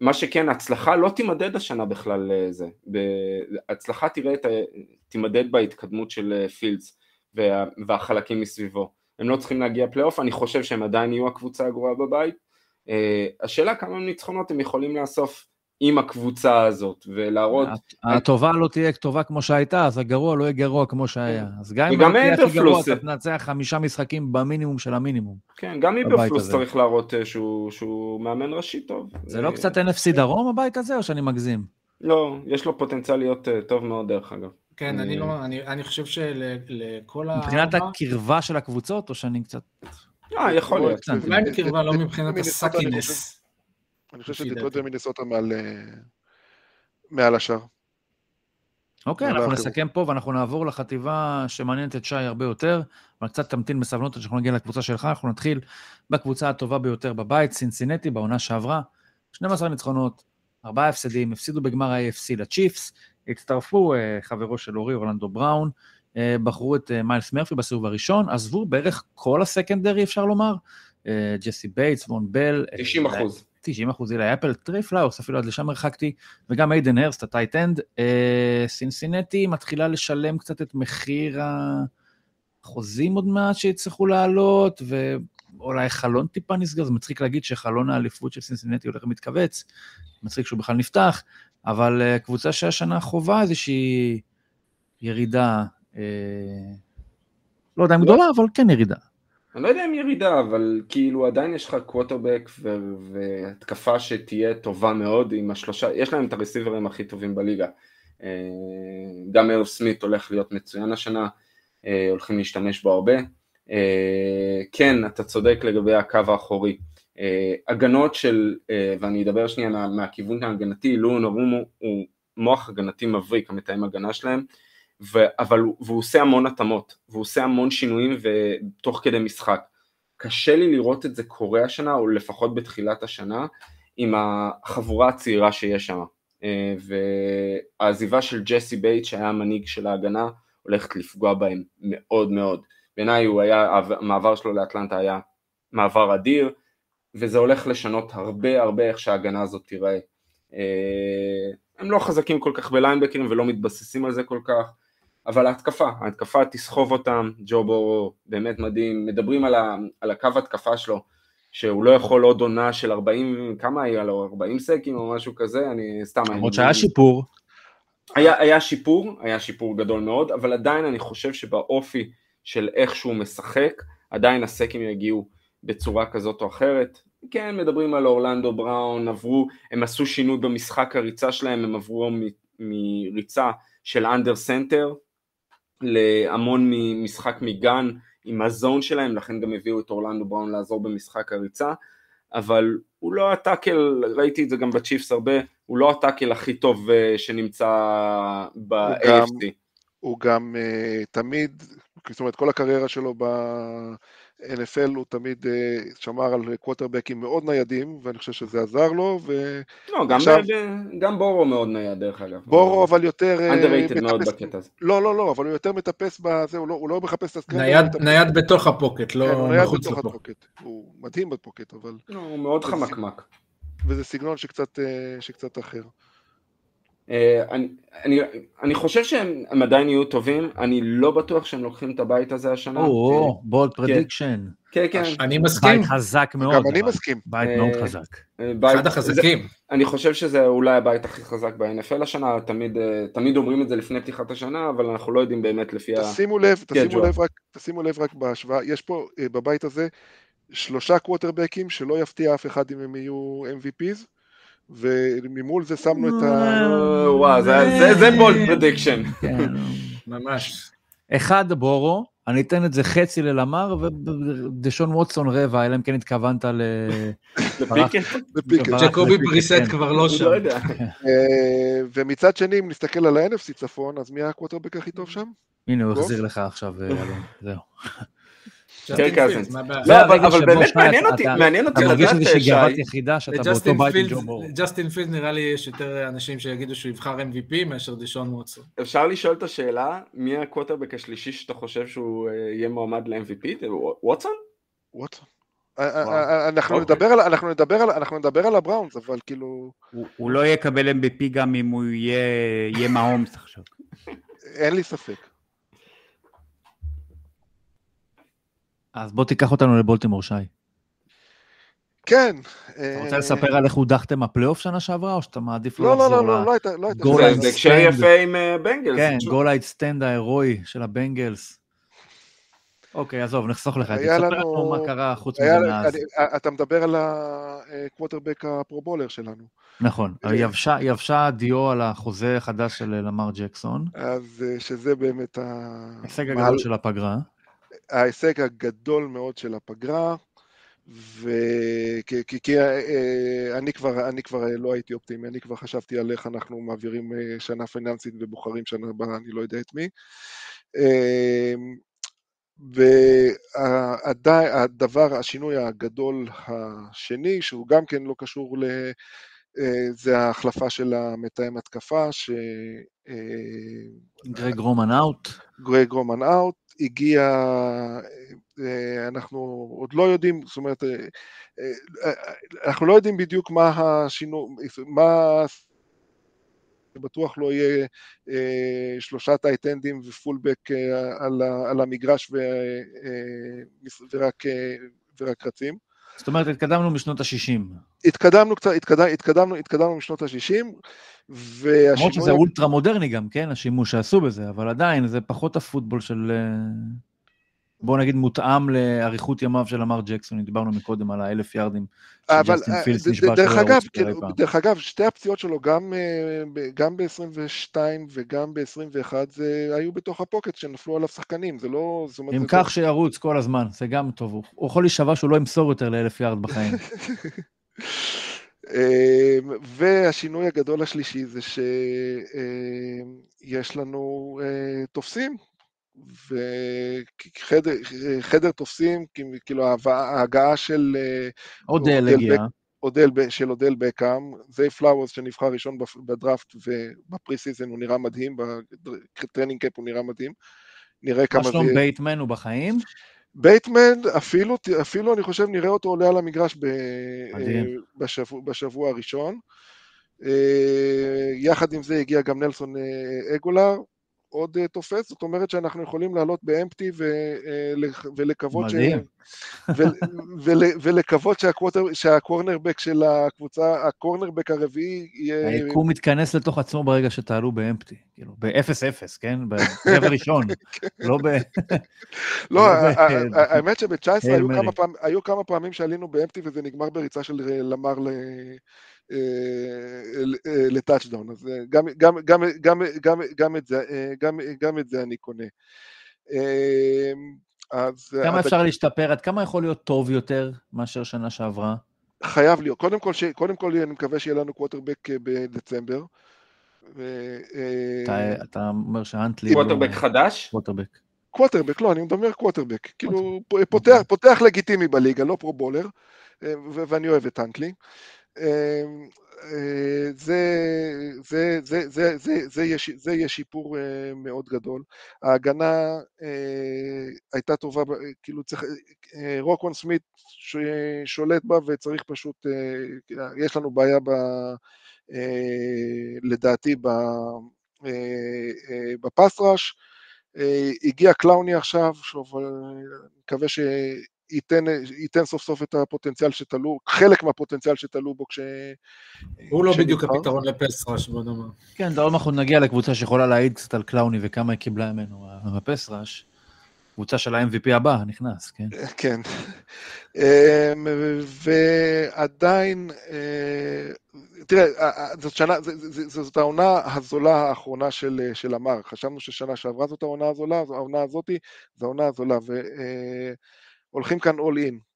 מה שכן, הצלחה לא תימדד השנה בכלל לזה. הצלחה תראה, תימדד בהתקדמות של אה, פילדס וה, והחלקים מסביבו. הם לא צריכים להגיע פלייאוף, אני חושב שהם עדיין יהיו הקבוצה הגרועה בבית. אה, השאלה כמה ניצחונות הם יכולים לאסוף עם הקבוצה הזאת, ולהראות... הטובה לא תהיה טובה כמו שהייתה, אז הגרוע לא יהיה גרוע כמו שהיה. אז גם אם תהיה הכי גרוע, אתה תנצח חמישה משחקים במינימום של המינימום. כן, גם איברפלוס צריך להראות אה, שהוא מאמן ראשי טוב. זה לא קצת NFC דרום הבית הזה, או שאני מגזים? לא, יש לו פוטנציאל להיות אה, טוב מאוד דרך אגב. כן, אני לא, אני חושב שלכל ה... מבחינת הקרבה של הקבוצות, או שאני קצת... אה, יכול להיות. אולי בקרבה, לא מבחינת הסאקינס. אני חושב שדיטרויט ומינסוטה מעל, אה, מעל השאר. אוקיי, אנחנו נסכם פה ואנחנו נעבור לחטיבה שמעניינת את שי הרבה יותר, אבל קצת תמתין בסבלנות עד שאנחנו נגיע לקבוצה שלך, אנחנו נתחיל בקבוצה הטובה ביותר בבית, סינסינטי, בעונה שעברה, 12 ניצחונות, 4 הפסדים, הפסידו בגמר ה-AFC לצ'יפס, הצטרפו אה, חברו של אורי, אורלנדו בראון, אה, בחרו את מיילס מרפי בסיבוב הראשון, עזבו בערך כל הסקנדרי אפשר לומר, ג'סי בייטס, וון בל. 90 אחוז. 90 אחוז אילי אפל, טרי פלאוס, אפילו עד לשם הרחקתי, וגם איידן הרסט, ה tight end. אה, סינסינטי מתחילה לשלם קצת את מחיר החוזים עוד מעט שיצטרכו לעלות, ואולי חלון טיפה נסגר, זה מצחיק להגיד שחלון האליפות של סינסינטי הולך ומתכווץ, מצחיק שהוא בכלל נפתח, אבל אה, קבוצה שהשנה חווה איזושהי ירידה, אה, לא יודע אם גדולה, אבל כן ירידה. אני לא יודע אם ירידה, אבל כאילו עדיין יש לך קווטרבק והתקפה שתהיה טובה מאוד עם השלושה, יש להם את הרסיברים הכי טובים בליגה. אה, גם ארל סמית הולך להיות מצוין השנה, אה, הולכים להשתמש בו הרבה. אה, כן, אתה צודק לגבי הקו האחורי. הגנות של, ואני אדבר שנייה מה, מהכיוון ההגנתי, לואון ארומו הוא מוח הגנתי מבריק, המתאם הגנה שלהם, ו, אבל הוא, והוא עושה המון התאמות, והוא עושה המון שינויים תוך כדי משחק. קשה לי לראות את זה קורה השנה, או לפחות בתחילת השנה, עם החבורה הצעירה שיש שם. אה, והעזיבה של ג'סי בייטס שהיה המנהיג של ההגנה הולכת לפגוע בהם מאוד מאוד. בעיניי הוא היה, המעבר שלו לאטלנטה היה מעבר אדיר וזה הולך לשנות הרבה הרבה איך שההגנה הזאת תיראה. אה, הם לא חזקים כל כך בליינבקרים ולא מתבססים על זה כל כך, אבל ההתקפה, ההתקפה תסחוב אותם, ג'ו בורו באמת מדהים, מדברים על, ה, על הקו התקפה שלו, שהוא לא יכול עוד עונה של 40, כמה היה לו, 40 סקים או משהו כזה, אני סתם... למרות שהיה שיפור. היה, היה שיפור, היה שיפור גדול מאוד, אבל עדיין אני חושב שבאופי של איך שהוא משחק, עדיין הסקים יגיעו בצורה כזאת או אחרת. כן, מדברים על אורלנדו בראון, עברו, הם עשו שינוי במשחק הריצה שלהם, הם עברו מריצה של under center להמון ממשחק מ gun עם ה zone שלהם, לכן גם הביאו את אורלנדו בראון לעזור במשחק הריצה, אבל הוא לא ה tackle, ראיתי את זה גם ב Chiefs הרבה, הוא לא ה tackle הכי טוב אה, שנמצא ב-AFC. הוא גם uh, תמיד, זאת אומרת כל הקריירה שלו ב-NFL הוא תמיד uh, שמר על קווטרבקים מאוד ניידים, ואני חושב שזה עזר לו, ו... לא, גם, עכשיו... גם בורו מאוד נייד דרך אגב. בורו אבל יותר... underrated uh, מאוד בקטע הזה. לא, לא, לא, אבל הוא יותר מטפס בזה, הוא לא, הוא לא מחפש את ה scramble. נייד, נייד בתוך ה pocket, לא כן, מחוץ לפוקט. הוא מדהים ב pocket, אבל... לא, הוא מאוד חמקמק. וזה סגנון שקצת, שקצת אחר. אה, אני, אני, אני חושב שהם עדיין יהיו טובים, אני לא בטוח שהם לוקחים את הבית הזה השנה. או, בולד פרדיקשן. כן, כן. אני מסכים. בית חזק מאוד. גם אני מסכים. בית מאוד אה, חזק. אה, אחד החזקים. אני חושב שזה אולי הבית הכי חזק ב-NFL השנה, תמיד, תמיד אומרים את זה לפני פתיחת השנה, אבל אנחנו לא יודעים באמת לפי ה... תשימו לב, רק, תשימו לב רק בהשוואה, יש פה בבית הזה שלושה קווטרבקים שלא יפתיע אף אחד אם הם יהיו MVPs. וממול זה שמנו את ה... וואו, זה bold prediction. כן, ממש. אחד בורו, אני אתן את זה חצי ללמר, ודשון ווטסון רבע, אלא אם כן התכוונת ל... לפיקט. ג'קובי בריסט כן. כבר לא שם. לא אה, ומצד שני, אם נסתכל על ה-NFC צפון, אז מי הקווטרבק הכי טוב שם? הנה, הוא החזיר לך עכשיו, אה, זהו. קרק קזינס. לא, אבל באמת מעניין אותי, מעניין אותי לדעת, שי. אתה מרגיש לי גאוות יחידה שאתה באותו בית עם ג'ו בור. ג'סטין פילד נראה לי יש יותר אנשים שיגידו שהוא יבחר MVP מאשר דישון ווטסון. אפשר לשאול את השאלה, מי הקווטרבק השלישי שאתה חושב שהוא אה, יהיה מועמד ל-MVP? ווטסון? ווטסון. אה, אה, אנחנו אוקיי. נדבר על הבראונס, אבל כאילו... הוא לא יקבל MVP גם אם הוא יהיה מהומס עכשיו. אין לי ספק. אז בוא תיקח אותנו לבולטימור, שי. כן. אתה רוצה לספר על איך הודחתם מהפלייאוף שנה שעברה, או שאתה מעדיף לא לחזור ל... לא, לא, לא, לא הייתה... זה הקשר יפה עם בנגלס. כן, goal line stand ההירואי של הבנגלס. אוקיי, עזוב, נחסוך לך את זה. תספר לנו מה קרה חוץ מזה מאז. אתה מדבר על הקווטרבק ה pro bowler שלנו. נכון, יבשה הדיו על החוזה החדש של למר ג'קסון. אז שזה באמת ה... ההישג הגדול של הפגרה. ההישג הגדול מאוד של הפגרה, וכי כי, כי, אה, אני, כבר, אני כבר לא הייתי אופטימי, אני כבר חשבתי על איך אנחנו מעבירים אה, שנה פיננסית ובוחרים שנה הבאה, אני לא יודע את מי. אמ, והדבר, השינוי הגדול השני, שהוא גם כן לא קשור ל... אה, זה ההחלפה של המתאם התקפה, ש... גרג רומן אאוט. גרג רומן אאוט, הגיע, אה, אנחנו עוד לא יודעים, זאת אומרת, אה, אה, אנחנו לא יודעים בדיוק מה השינוי, מה... בטוח לא יהיה שלושה טייטנדים ופולבק על, על המגרש ו, ורק, ורק רצים. זאת אומרת, התקדמנו משנות ה-60. התקדמנו קצת, התקדמ, התקדמנו, התקדמנו משנות ה-60, והשינוי... למרות שזה אולטרה מודרני גם, כן, השימוש שעשו בזה, אבל עדיין זה פחות הפוטבול של... בוא נגיד, מותאם לאריכות ימיו של אמר ג'קסון, דיברנו מקודם על האלף יארדים. אבל אה, דרך אגב, כאילו, דרך אגב, שתי הפציעות שלו, גם, גם ב-22 וגם ב-21, זה היו בתוך הפוקט שנפלו עליו שחקנים, זה לא... אם כך שירוץ כל הזמן, זה גם טוב. הוא יכול להישבע שהוא לא ימסור יותר לאלף יארד בחיים. אמ, והשינוי הגדול השלישי זה שיש אמ, לנו אה, תופסים, וחדר תופסים, כאילו ההגעה של... אה, אודל הגיע. אודל, של אודל בקאם, זי פלאוורס שנבחר ראשון בדראפט וב preseason הוא נראה מדהים, ב training camp הוא נראה מדהים. נראה כמה זה... מה שלום בייטמן הוא בחיים? בייטמן, אפילו, אפילו אני חושב נראה אותו עולה על המגרש ב, בשבוע, בשבוע הראשון. אה, יחד עם זה הגיע גם נלסון אה, אגולר, עוד אה, תופס, זאת אומרת שאנחנו יכולים לעלות באמפטי ולקוות ש... ולקוות שהקורנרבק של הקבוצה, הקורנרבק הרביעי יהיה... היקום מתכנס לתוך עצמו ברגע שתעלו באמפטי, כאילו, ב-0-0, כן? ברבע ראשון, לא ב... לא, האמת שב-19 היו כמה פעמים שעלינו ב empty וזה נגמר בריצה של למר לטאצ'דאון, אז גם, גם, גם, גם, גם, גם, את זה, גם, גם את זה אני קונה. אז... כמה אפשר להשתפר? עד כמה יכול להיות טוב יותר מאשר שנה שעברה? חייב להיות. קודם כל, ש... קודם כל אני מקווה שיהיה לנו קווטרבק בדצמבר. ו... אתה, אתה אומר שהנטלי... קווטרבק חדש? קווטרבק. קווטרבק, לא, אני מדבר קווטרבק. כאילו, פותח, פותח לגיטימי בליגה, לא pro bowler, ואני אוהב את הנטלי. אה, זה, יהיה שיפור אה, מאוד גדול. ההגנה אה, הייתה טובה, כאילו צריך, רוקוון סמית שולט בה וצריך פשוט, יש לנו בעיה ב, לדעתי בפס ראש. הגיע קלאוני עכשיו, שוב, אני מקווה. ייתן, ייתן סוף סוף את הפוטנציאל שתלו, חלק מהפוטנציאל שתלו בו כש... הוא לא בדיוק הפתרון לפס ראש, בוא נאמר. כן, עוד אנחנו נגיע לקבוצה שיכולה להעיד קצת על קלאוני וכמה היא קיבלה ממנו, הפס ראש. קבוצה של ה-MVP הבא נכנס, כן? כן. ועדיין, אה, תראה, זאת שנה, זאת העונה הזולה האחרונה של, של אמר. חשבנו ששנה שעברה זאת העונה הזולה, העונה הזאתי, זו העונה הזולה. אה, הולכים כאן in.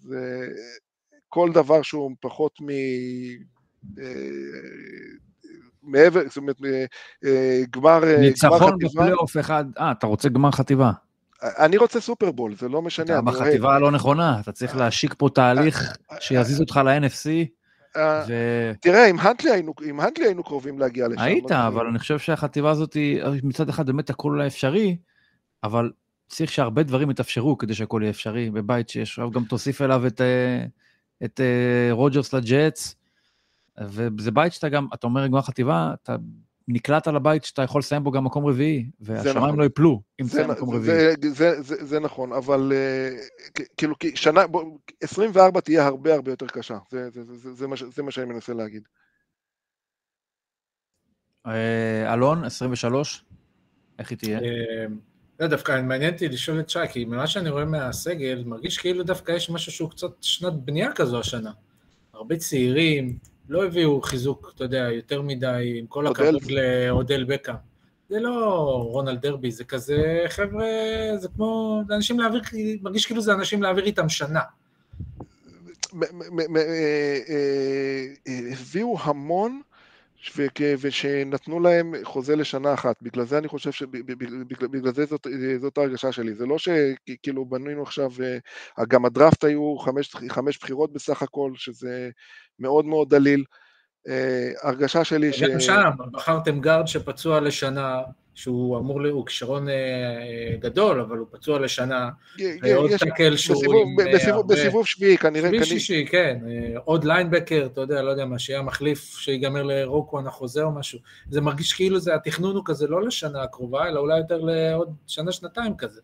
זה כל דבר שהוא פחות מ... אה, מעבר, זאת אומרת, אה, גמר חטיבה. ניצחון בפלייאוף אחד, אה, אתה רוצה גמר חטיבה. אני רוצה סופרבול, זה לא משנה. אתה בחטיבה הלא נכונה, אתה צריך להשיק פה תהליך שיזיז אותך ל-NFC. תראה, עם הנטלי היינו קרובים להגיע לשם. היית, אבל אני חושב שהחטיבה הזאת, מצד אחד באמת הכל אפשרי, אבל צריך שהרבה דברים יתאפשרו כדי שהכל יהיה אפשרי בבית שיש, עכשיו גם תוסיף אליו את, אה, את אה, רוג'רס לג'אטס, וזה בית שאתה גם, אתה אומר גמר חטיבה, אתה נקלט על הבית שאתה יכול לסיים בו גם מקום רביעי, והשמיים נכון. לא יפלו אם תסיים מקום רביעי. זה, זה, זה, זה נכון, אבל uh, כאילו, שנה, בוא, 24 תהיה הרבה הרבה יותר קשה, זה, זה, זה, זה, זה, מה, זה מה שאני מנסה להגיד. אלון, 23, איך היא תהיה? לא, דווקא מעניין אותי לשאול את שי, כי ממה שאני רואה מהסגל, מרגיש כאילו דווקא יש משהו שהוא קצת שנת בנייה כזו השנה. הרבה צעירים, לא הביאו חיזוק, אתה יודע, יותר מדי, עם כל הכבוד לאודל בקה. זה לא רונלד דרבי, זה כזה חבר'ה, זה כמו, זה אנשים להעביר, מרגיש כאילו זה אנשים להעביר איתם שנה. אה, אה, הביאו המון, ושנתנו להם חוזה לשנה אחת. בגלל זה אני חושב ש... בגלל זה זאת, זאת ההרגשה שלי. זה לא שכאילו בנינו עכשיו, אה, גם הדראפט היו חמש, חמש בחירות בסך הכל, שזה מאוד מאוד דליל. אה, הרגשה שלי ש... גם שם, בחרתם גארד שפצוע לשנה, שהוא אמור, הוא כישרון אה, אה, גדול, אבל הוא פצוע לשנה, ועוד טקל שהוא עם... בסיבוב שביעי כנראה. שביעי שישי, כן. עוד ליינבקר, אתה יודע, לא יודע מה, שיהיה מחליף, שיגמר לרוקוון החוזה או משהו. זה מרגיש כאילו זה, התכנון הוא כזה לא לשנה הקרובה, אלא אולי יותר לעוד שנה-שנתיים כזה.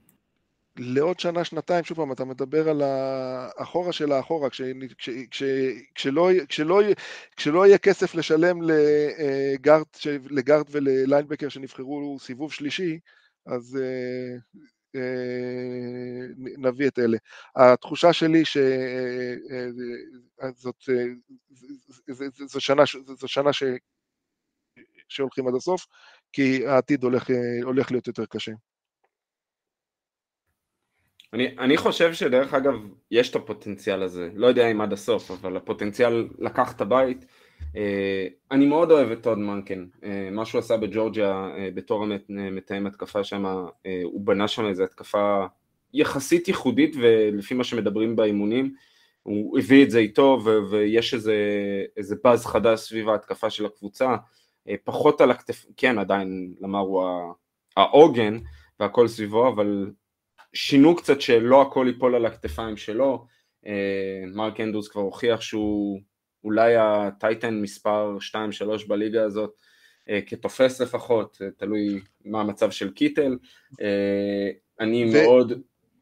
לעוד שנה, שנתיים, שוב פעם, אתה מדבר על האחורה של האחורה, כש, כש, כש, כשלא, כשלא, כשלא יהיה כסף לשלם לגארד, לגארד ולליינבקר שנבחרו סיבוב שלישי, אז נביא את אלה. התחושה שלי שזאת זו שנה, זו שנה ש... שהולכים עד הסוף, כי העתיד הולך, הולך להיות יותר קשה. אני, אני חושב שדרך אגב, יש את הפוטנציאל הזה, לא יודע אם עד הסוף, אבל הפוטנציאל לקח את הבית. אה, אני מאוד אוהב את טוד מנקן, אה, מה שהוא עשה בג'ורג'יה אה, בתור מתאם התקפה שם, הוא בנה שם איזו התקפה יחסית ייחודית ולפי מה שמדברים באימונים, הוא הביא את זה איתו ו- ויש איזה, איזה באז חדש סביב ההתקפה של הקבוצה, פחות על הכתף, כן עדיין למר הוא העוגן והכל סביבו, אבל שינו קצת שלא הכל ייפול על הכתפיים שלו, מרק אנדרוס כבר הוכיח שהוא אולי הטייטן מספר 2-3 בליגה הזאת, אה, כתופס לפחות, אה, תלוי מה המצב של קיטל. אה, אני ו- מאוד...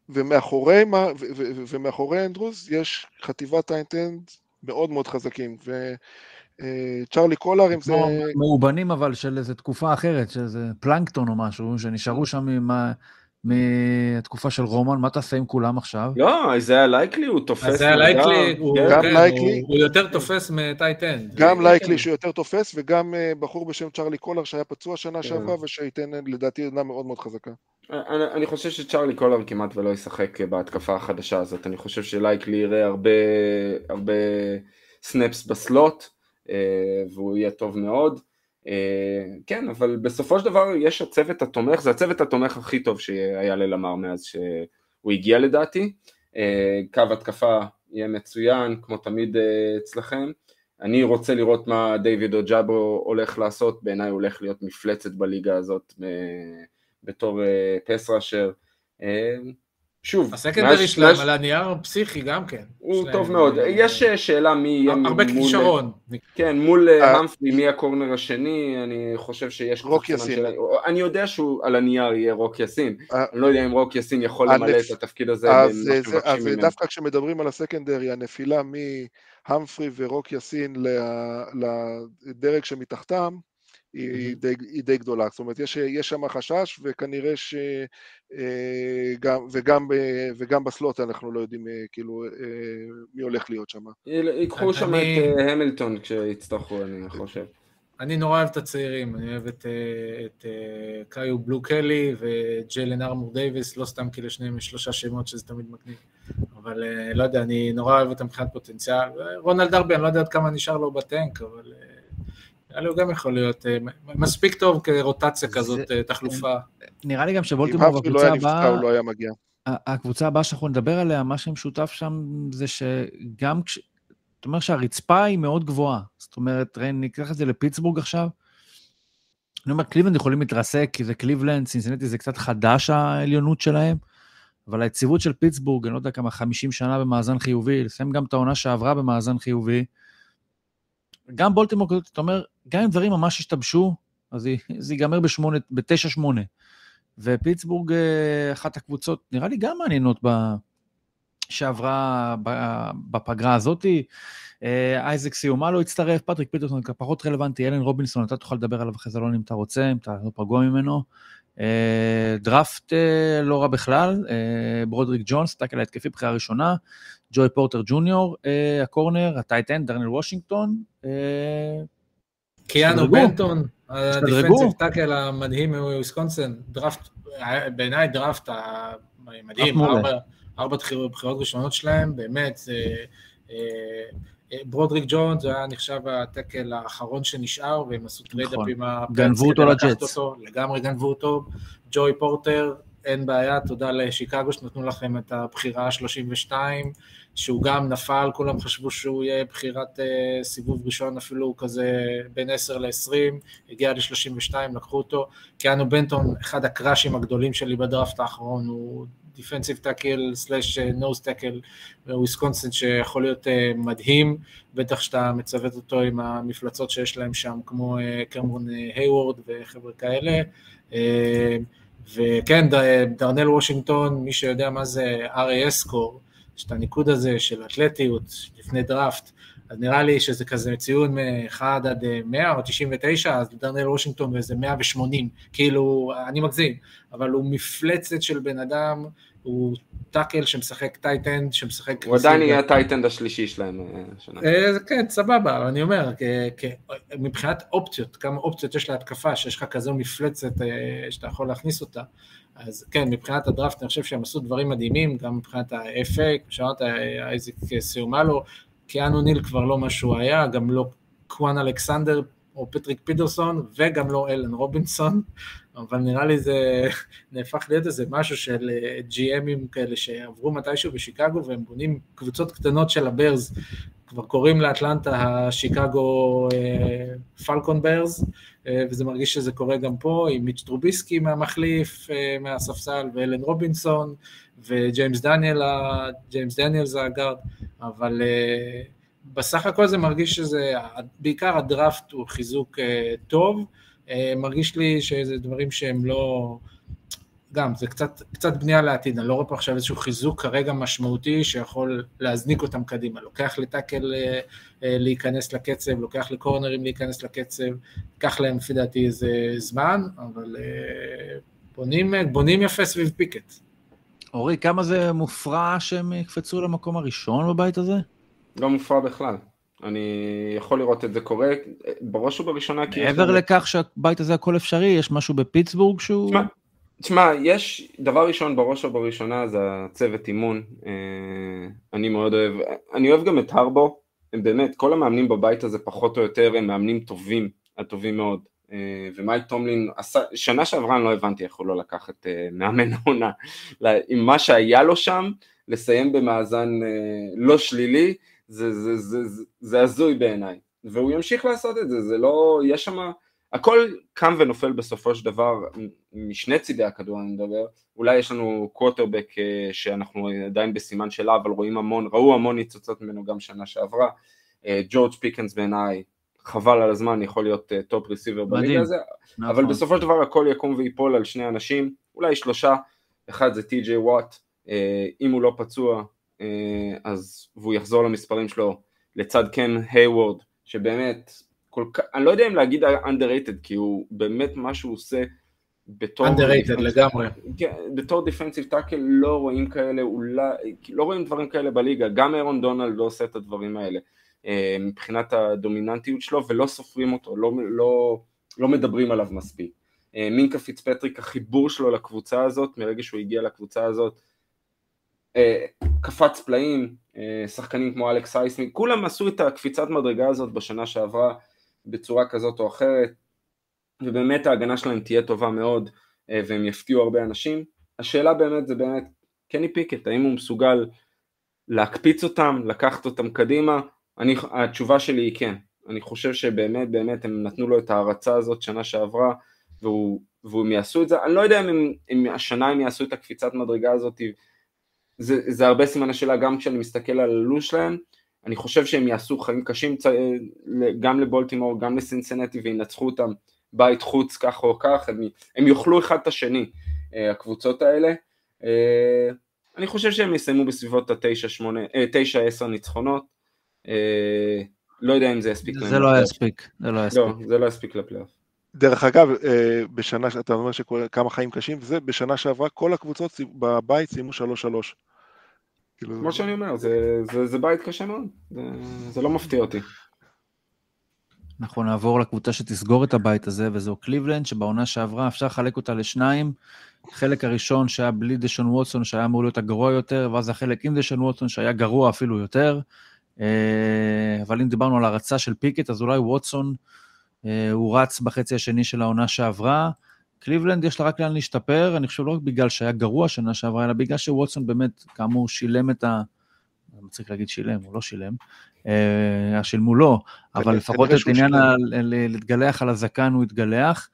ומאחורי, ו- ו- ומאחורי אנדרוס יש חטיבת טייטן מאוד מאוד חזקים. ו... צ'רלי קולר, אם זה... מאובנים אבל של איזה תקופה אחרת, שזה פלנקטון או משהו, שנשארו שם עם מהתקופה של רומן, מה תעשה עם כולם עכשיו? לא, זה היה לייקלי, הוא תופס. זה היה לייקלי, גם לייקלי. הוא יותר תופס מ tight end. גם לייקלי שהוא יותר תופס, וגם אה, בחור בשם צ'רלי קולר שהיה פצוע שנה כן. שעברה, וש tight end לדעתי עמדה מאוד מאוד חזקה. אני חושב שצ'רלי קולר כמעט ולא ישחק בהתקפה החדשה הזאת, אני חושב שלייקלי יראה הרבה סנפס בסלוט, אה, והוא יהיה טוב מאוד. אה, כן, אבל בסופו של דבר יש הצוות התומך, זה הצוות התומך הכי טוב שהיה ללמר מאז שהוא הגיע לדעתי. אה, קו התקפה יהיה מצוין, כמו תמיד אה, אצלכם. אני רוצה לראות מה דיוויד אוג'אבו הולך לעשות, בעיניי הוא הולך להיות מפלצת בליגה הזאת בתור פס ראשר. שוב, ה secondary שלהם על הנייר פסיכי גם כן. הוא טוב מאוד. יש אה, שאלה מי יהיה מול... הרבה כישרון. כן, מול אה, אה, האמפרי, מי ה corner השני, אני חושב שיש... רוק יאסין. אני יודע שהוא על הנייר יהיה רוק יאסין. אני לא יודע אם רוק יאסין יכול למלא את התפקיד הזה. אז דווקא כשמדברים על ה secondary, הנפילה מהאמפרי ורוק יאסין לדרג שמתחתם, היא, די, היא די גדולה. זאת אומרת, יש, יש שם חשש, וכנראה ש... אה, גם, וגם, וגם בסלוט אנחנו לא יודעים אה, כאילו אה, מי הולך להיות שם. ייקחו שם אני... את המילטון כשיצטרכו, אני חושב. אני נורא אוהב את הצעירים, אני אוהב את, את קאיו בלו קלי וג'יילן ארמור דייוויס, לא סתם כי לשניהם יש שלושה שמות שזה תמיד מגניב, אבל לא יודע, אני נורא אוהב אותם מבחינת פוטנציאל. רונלד דרבי, אני לא יודע עד כמה נשאר לו בטנק, אבל נראה לי הוא גם יכול להיות אה, מספיק טוב כרוטציה כזאת, אה, תחלופה. נראה לי גם שבולטימור בקבוצה הבאה... אם הוא לא היה מגיע. הקבוצה הבאה שאנחנו נדבר עליה, מה שמשותף שם זה שגם כש... זאת אומרת שהרצפה היא מאוד גבוהה. זאת אומרת, ראי, ניקח את זה לפיטסבורג עכשיו. אני אומר, קליבלנד יכולים להתרסק, כי זה קליבלנד, סינסנטי זה קצת חדש העליונות שלהם, אבל היציבות של פיטסבורג, אני לא יודע כמה, 50 שנה במאזן חיובי, לסיים גם את העונה שעברה במאזן חיובי, גם בולטימור אתה אומר, גם אם דברים ממש השתבשו, אז זה ייגמר בשמונה, בתשע שמונה. ופיטסבורג, אה, אחת הקבוצות, נראה לי גם מעניינות ב... שעברה בפגרה הזאתי. אה, אייזק סיומלו לא הצטרף, פטריק פיטרסון פחות רלוונטי, אלן רובינסון, אתה תוכל לדבר עליו אחרי זה לא אם אתה רוצה, אם אתה לא פגוע ממנו. אה, דראפט לא רע בכלל, ברודריק ג'ונס, tackle ההתקפי, בחירה ראשונה. ג'וי פורטר ג'וניור, ה corner, ה tight end, דרנל וושינגטון. אה, קיאנו בנטון, ה defensive tackle המדהים מוויסקונסין, דראפט, בעיניי דראפט מדהים, ארבע בחירות ראשונות שלהם, באמת, אה, ברודריק ג'ונס, היה נחשב ה tackle האחרון שנשאר, והם עשו trade up עם הפאטס גנבו אותו לג'אטס. לגמרי גנבו אותו. ג'וי פורטר, אין בעיה, תודה לשיקגו שנתנו לכם את הבחירה ה-32, שהוא גם נפל, כולם חשבו שהוא יהיה בחירת uh, סיבוב ראשון, אפילו כזה בין 10 ל-20, הגיע ל-32, לקחו אותו. קיאנו בנטון, אחד הקראשים הגדולים שלי בדראפט האחרון, הוא defensive tackle slash nose tackle בוויסקונסין שיכול להיות uh, מדהים, בטח שאתה מצוות אותו עם המפלצות שיש להם שם, כמו uh, קמרון היוורד וחבר'ה כאלה. וכן, דרנל וושינגטון, מי שיודע מה זה RAS score, יש את הניקוד הזה של אתלטיות לפני דראפט, אז נראה לי שזה כזה ציון מ-1 עד 100 או 99, אז דרנל וושינגטון הוא איזה 180, כאילו, אני מגזים, אבל הוא מפלצת של בן אדם, הוא tackle שמשחק tight end, שמשחק... הוא עדיין יהיה ה tight end השלישי שלהם השנה. כן, סבבה, אני אומר, מבחינת אופציות, כמה אופציות יש להתקפה, שיש לך כזו מפלצת שאתה יכול להכניס אותה, אז כן, מבחינת הדראפט אני חושב שהם עשו דברים מדהימים, גם מבחינת ה-FA, כמו שאמרת, אייזיק סיומלו, קיאנו ניל כבר לא מה שהוא היה, גם לא קוואן אלכסנדר או פטריק פיטרסון, וגם לא אלן רובינסון, אבל נראה לי זה נהפך להיות איזה משהו של GMים כאלה שעברו מתישהו בשיקגו, והם בונים קבוצות קטנות של הברז, כבר קוראים לאטלנטה השיקגו פלקון ברז, וזה מרגיש שזה קורה גם פה, עם מיץ' טרוביסקי מהמחליף, מהספסל, ואלן רובינסון, וג'יימס דניאלס, ג'יימס דניאלס זה ה guard, אבל uh, בסך הכל זה מרגיש שזה, בעיקר הדראפט הוא חיזוק uh, טוב, uh, מרגיש לי שזה דברים שהם לא, גם, זה קצת, קצת בנייה לעתיד, אני לא רואה פה עכשיו איזשהו חיזוק כרגע משמעותי שיכול להזניק אותם קדימה, לוקח ל tackle להיכנס לקצב, לוקח לקורנרים להיכנס לקצב, ייקח להם לפי דעתי איזה זמן, אבל בונים, בונים יפה סביב פיקט. אורי, כמה זה מופרע שהם יקפצו למקום הראשון בבית הזה? לא מופרע בכלל. אני יכול לראות את זה קורה, בראש ובראשונה כי... מעבר לכך שהבית הזה הכל אפשרי, יש משהו בפיטסבורג שהוא... תשמע, תשמע, יש, דבר ראשון בראש ובראשונה זה הצוות אימון, אני מאוד אוהב, אני אוהב גם את הרבו, הם באמת, כל המאמנים בבית הזה פחות או יותר הם מאמנים טובים, הטובים מאוד. אה, ומייק טומלין, עשה, שנה שעברה אני לא הבנתי איך הוא לא לקח את אה, מאמן העונה, עם מה שהיה לו שם, לסיים במאזן אה, לא שלילי, זה, זה, זה, זה, זה הזוי בעיניי, והוא ימשיך לעשות את זה, זה לא, יש שם, הכל קם ונופל בסופו של דבר, משני צידי הכדור אני מדבר, אולי יש לנו קווטרבק שאנחנו עדיין בסימן שאלה, אבל רואים המון, ראו המון ניצוצות ממנו גם שנה שעברה, ג'ורג' פיקנס בעיניי חבל על הזמן, יכול להיות top uh, receiver בליגה הזה, נכון. אבל בסופו של דבר הכל יקום ויפול על שני אנשים, אולי שלושה, אחד זה טי.ג'יי וואט, אם הוא לא פצוע, אז, והוא יחזור למספרים שלו לצד קם היוורד, שבאמת, כל כך, אני לא יודע אם להגיד underrated, כי הוא באמת מה שהוא עושה בתור... underrated לגמרי. כן, בתור defensive tackle לא רואים כאלה, אולי, לא רואים דברים כאלה בליגה, גם אירון דונלד לא עושה את הדברים האלה. אה, מבחינת הדומיננטיות שלו ולא סופרים אותו, לא, לא, לא מדברים עליו מספיק. אה, מינקה פיצפטריק, החיבור שלו לקבוצה הזאת, מרגע שהוא הגיע לקבוצה הזאת, אה, קפץ פלאים, שחקנים כמו אלכס הייסמית', כולם עשו את הקפיצת מדרגה הזאת בשנה שעברה בצורה כזאת או אחרת, ובאמת ההגנה שלהם תהיה טובה מאוד והם יפתיעו הרבה אנשים. השאלה באמת זה באמת, קני פיקט, האם הוא מסוגל להקפיץ אותם, לקחת אותם קדימה, אני, התשובה שלי היא כן, אני חושב שבאמת באמת הם נתנו לו את ההערצה הזאת שנה שעברה והוא, והוא יעשו את זה, אני לא יודע אם, אם השנה הם יעשו את הקפיצת מדרגה הזאת, זה, זה הרבה סימן השאלה גם כשאני מסתכל על הלו"ז שלהם, אני חושב שהם יעשו חיים קשים גם לבולטימור, גם לסינסנטי וינצחו אותם בית חוץ כך או כך, הם, הם יאכלו אחד את השני, אה, הקבוצות האלה. אה, אני חושב שהם יסיימו בסביבות ה-9-10 אה, ניצחונות. אה, לא יודע אם זה יספיק. זה לא יספיק, זה לא יספיק. לא, זה לא יספיק לפלייאוף. דרך אגב, אה, בשנה, אתה אומר שכמה חיים קשים, זה בשנה שעברה כל הקבוצות בבית סיימו 3-3. כאילו, כמו שאני אומר, זה, זה, זה בית קשה מאוד, זה, זה לא מפתיע אותי. אנחנו נעבור לקבוצה שתסגור את הבית הזה, וזו קליבלנד, שבעונה שעברה אפשר לחלק אותה לשניים. חלק הראשון שהיה בלי דשון ווטסון, שהיה אמור להיות הגרוע יותר, ואז החלק עם דשון ווטסון, שהיה גרוע אפילו יותר. אה, אבל אם דיברנו על הרצה של פיקט, אז אולי ווטסון, אה, הוא רץ בחצי השני של העונה שעברה. קליבלנד יש לה רק לאן להשתפר, אני חושב לא רק בגלל שהיה גרוע שנה שעברה, אלא בגלל שווטסון באמת, כאמור, שילם את ה... אני צריך להגיד שילם, הוא לא שילם, אה, שילמו לו, אבל לפחות את עניין להתגלח על הזקן הוא התגלח.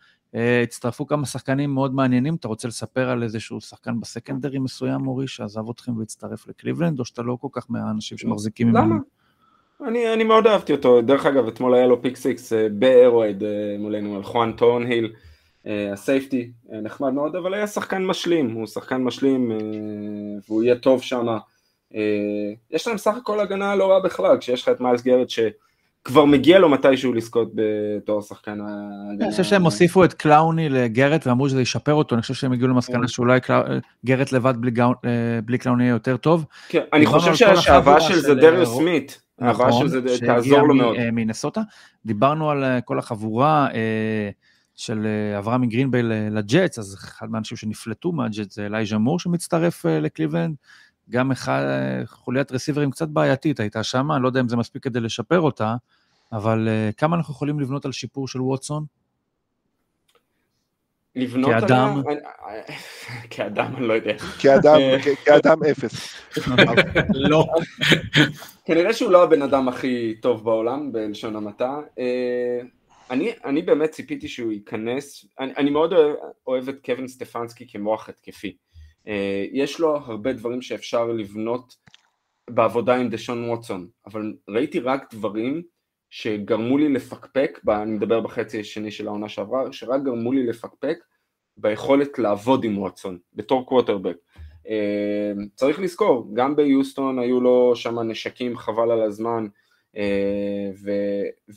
הצטרפו כמה שחקנים מאוד מעניינים, אתה רוצה לספר על איזשהו שחקן ב secondary מסוים, אורי, שעזב אתכם והצטרף לקליבלנד, או שאתה לא כל כך מהאנשים שמחזיקים ממנו? למה? אני, אני מאוד אהבתי אותו, דרך אגב, אתמול היה לו pick six אה, באירואיד אה, מולנו, על חואן ת'ורנהיל, אה, ה safety, נחמד מאוד, אבל היה שחקן משלים, הוא שחקן משלים, והוא יהיה טוב שם. יש להם סך הכל הגנה לא רעה בכלל, כשיש לך את מיילס גרד ש... כבר מגיע לו מתישהו לזכות בתור שחקן ההגנה. אני חושב שהם הוסיפו את קלאוני לגרט ואמרו שזה ישפר אותו, אני חושב שהם הגיעו למסקנה כן. שאולי גרט לבד בלי קלאוני יהיה יותר טוב. כן, אני חושב שההבאה של זה דריו סמית, מאוד. שהגיע מנסוטה. דיברנו על כל החבורה של אברהם מגרינביי לג'אטס, אז אחד מהאנשים שנפלטו מהג'אטס זה אלייז'ה מור שמצטרף לקליבלנד. גם אחד, חוליית רסיברים קצת בעייתית הייתה שם, אני לא יודע אם זה מספיק כדי לשפר אותה, אבל כמה אנחנו יכולים לבנות על שיפור של ווטסון? לבנות כאדם? עליה? כאדם אני לא יודע. כאדם, כאדם אפס. לא. כנראה שהוא לא הבן אדם הכי טוב בעולם, בלשון המעטה. אני, אני באמת ציפיתי שהוא ייכנס, אני, אני מאוד אוהב, אוהב את קווין סטפנסקי כמוח התקפי. אה, יש לו הרבה דברים שאפשר לבנות בעבודה עם דשון ווטסון, אבל ראיתי רק דברים שגרמו לי לפקפק, אני מדבר בחצי השני של העונה שעברה, שרק גרמו לי לפקפק ביכולת לעבוד עם ווטסון בתור קווטרבק. אה, צריך לזכור, גם ביוסטון היו לו שם נשקים חבל על הזמן,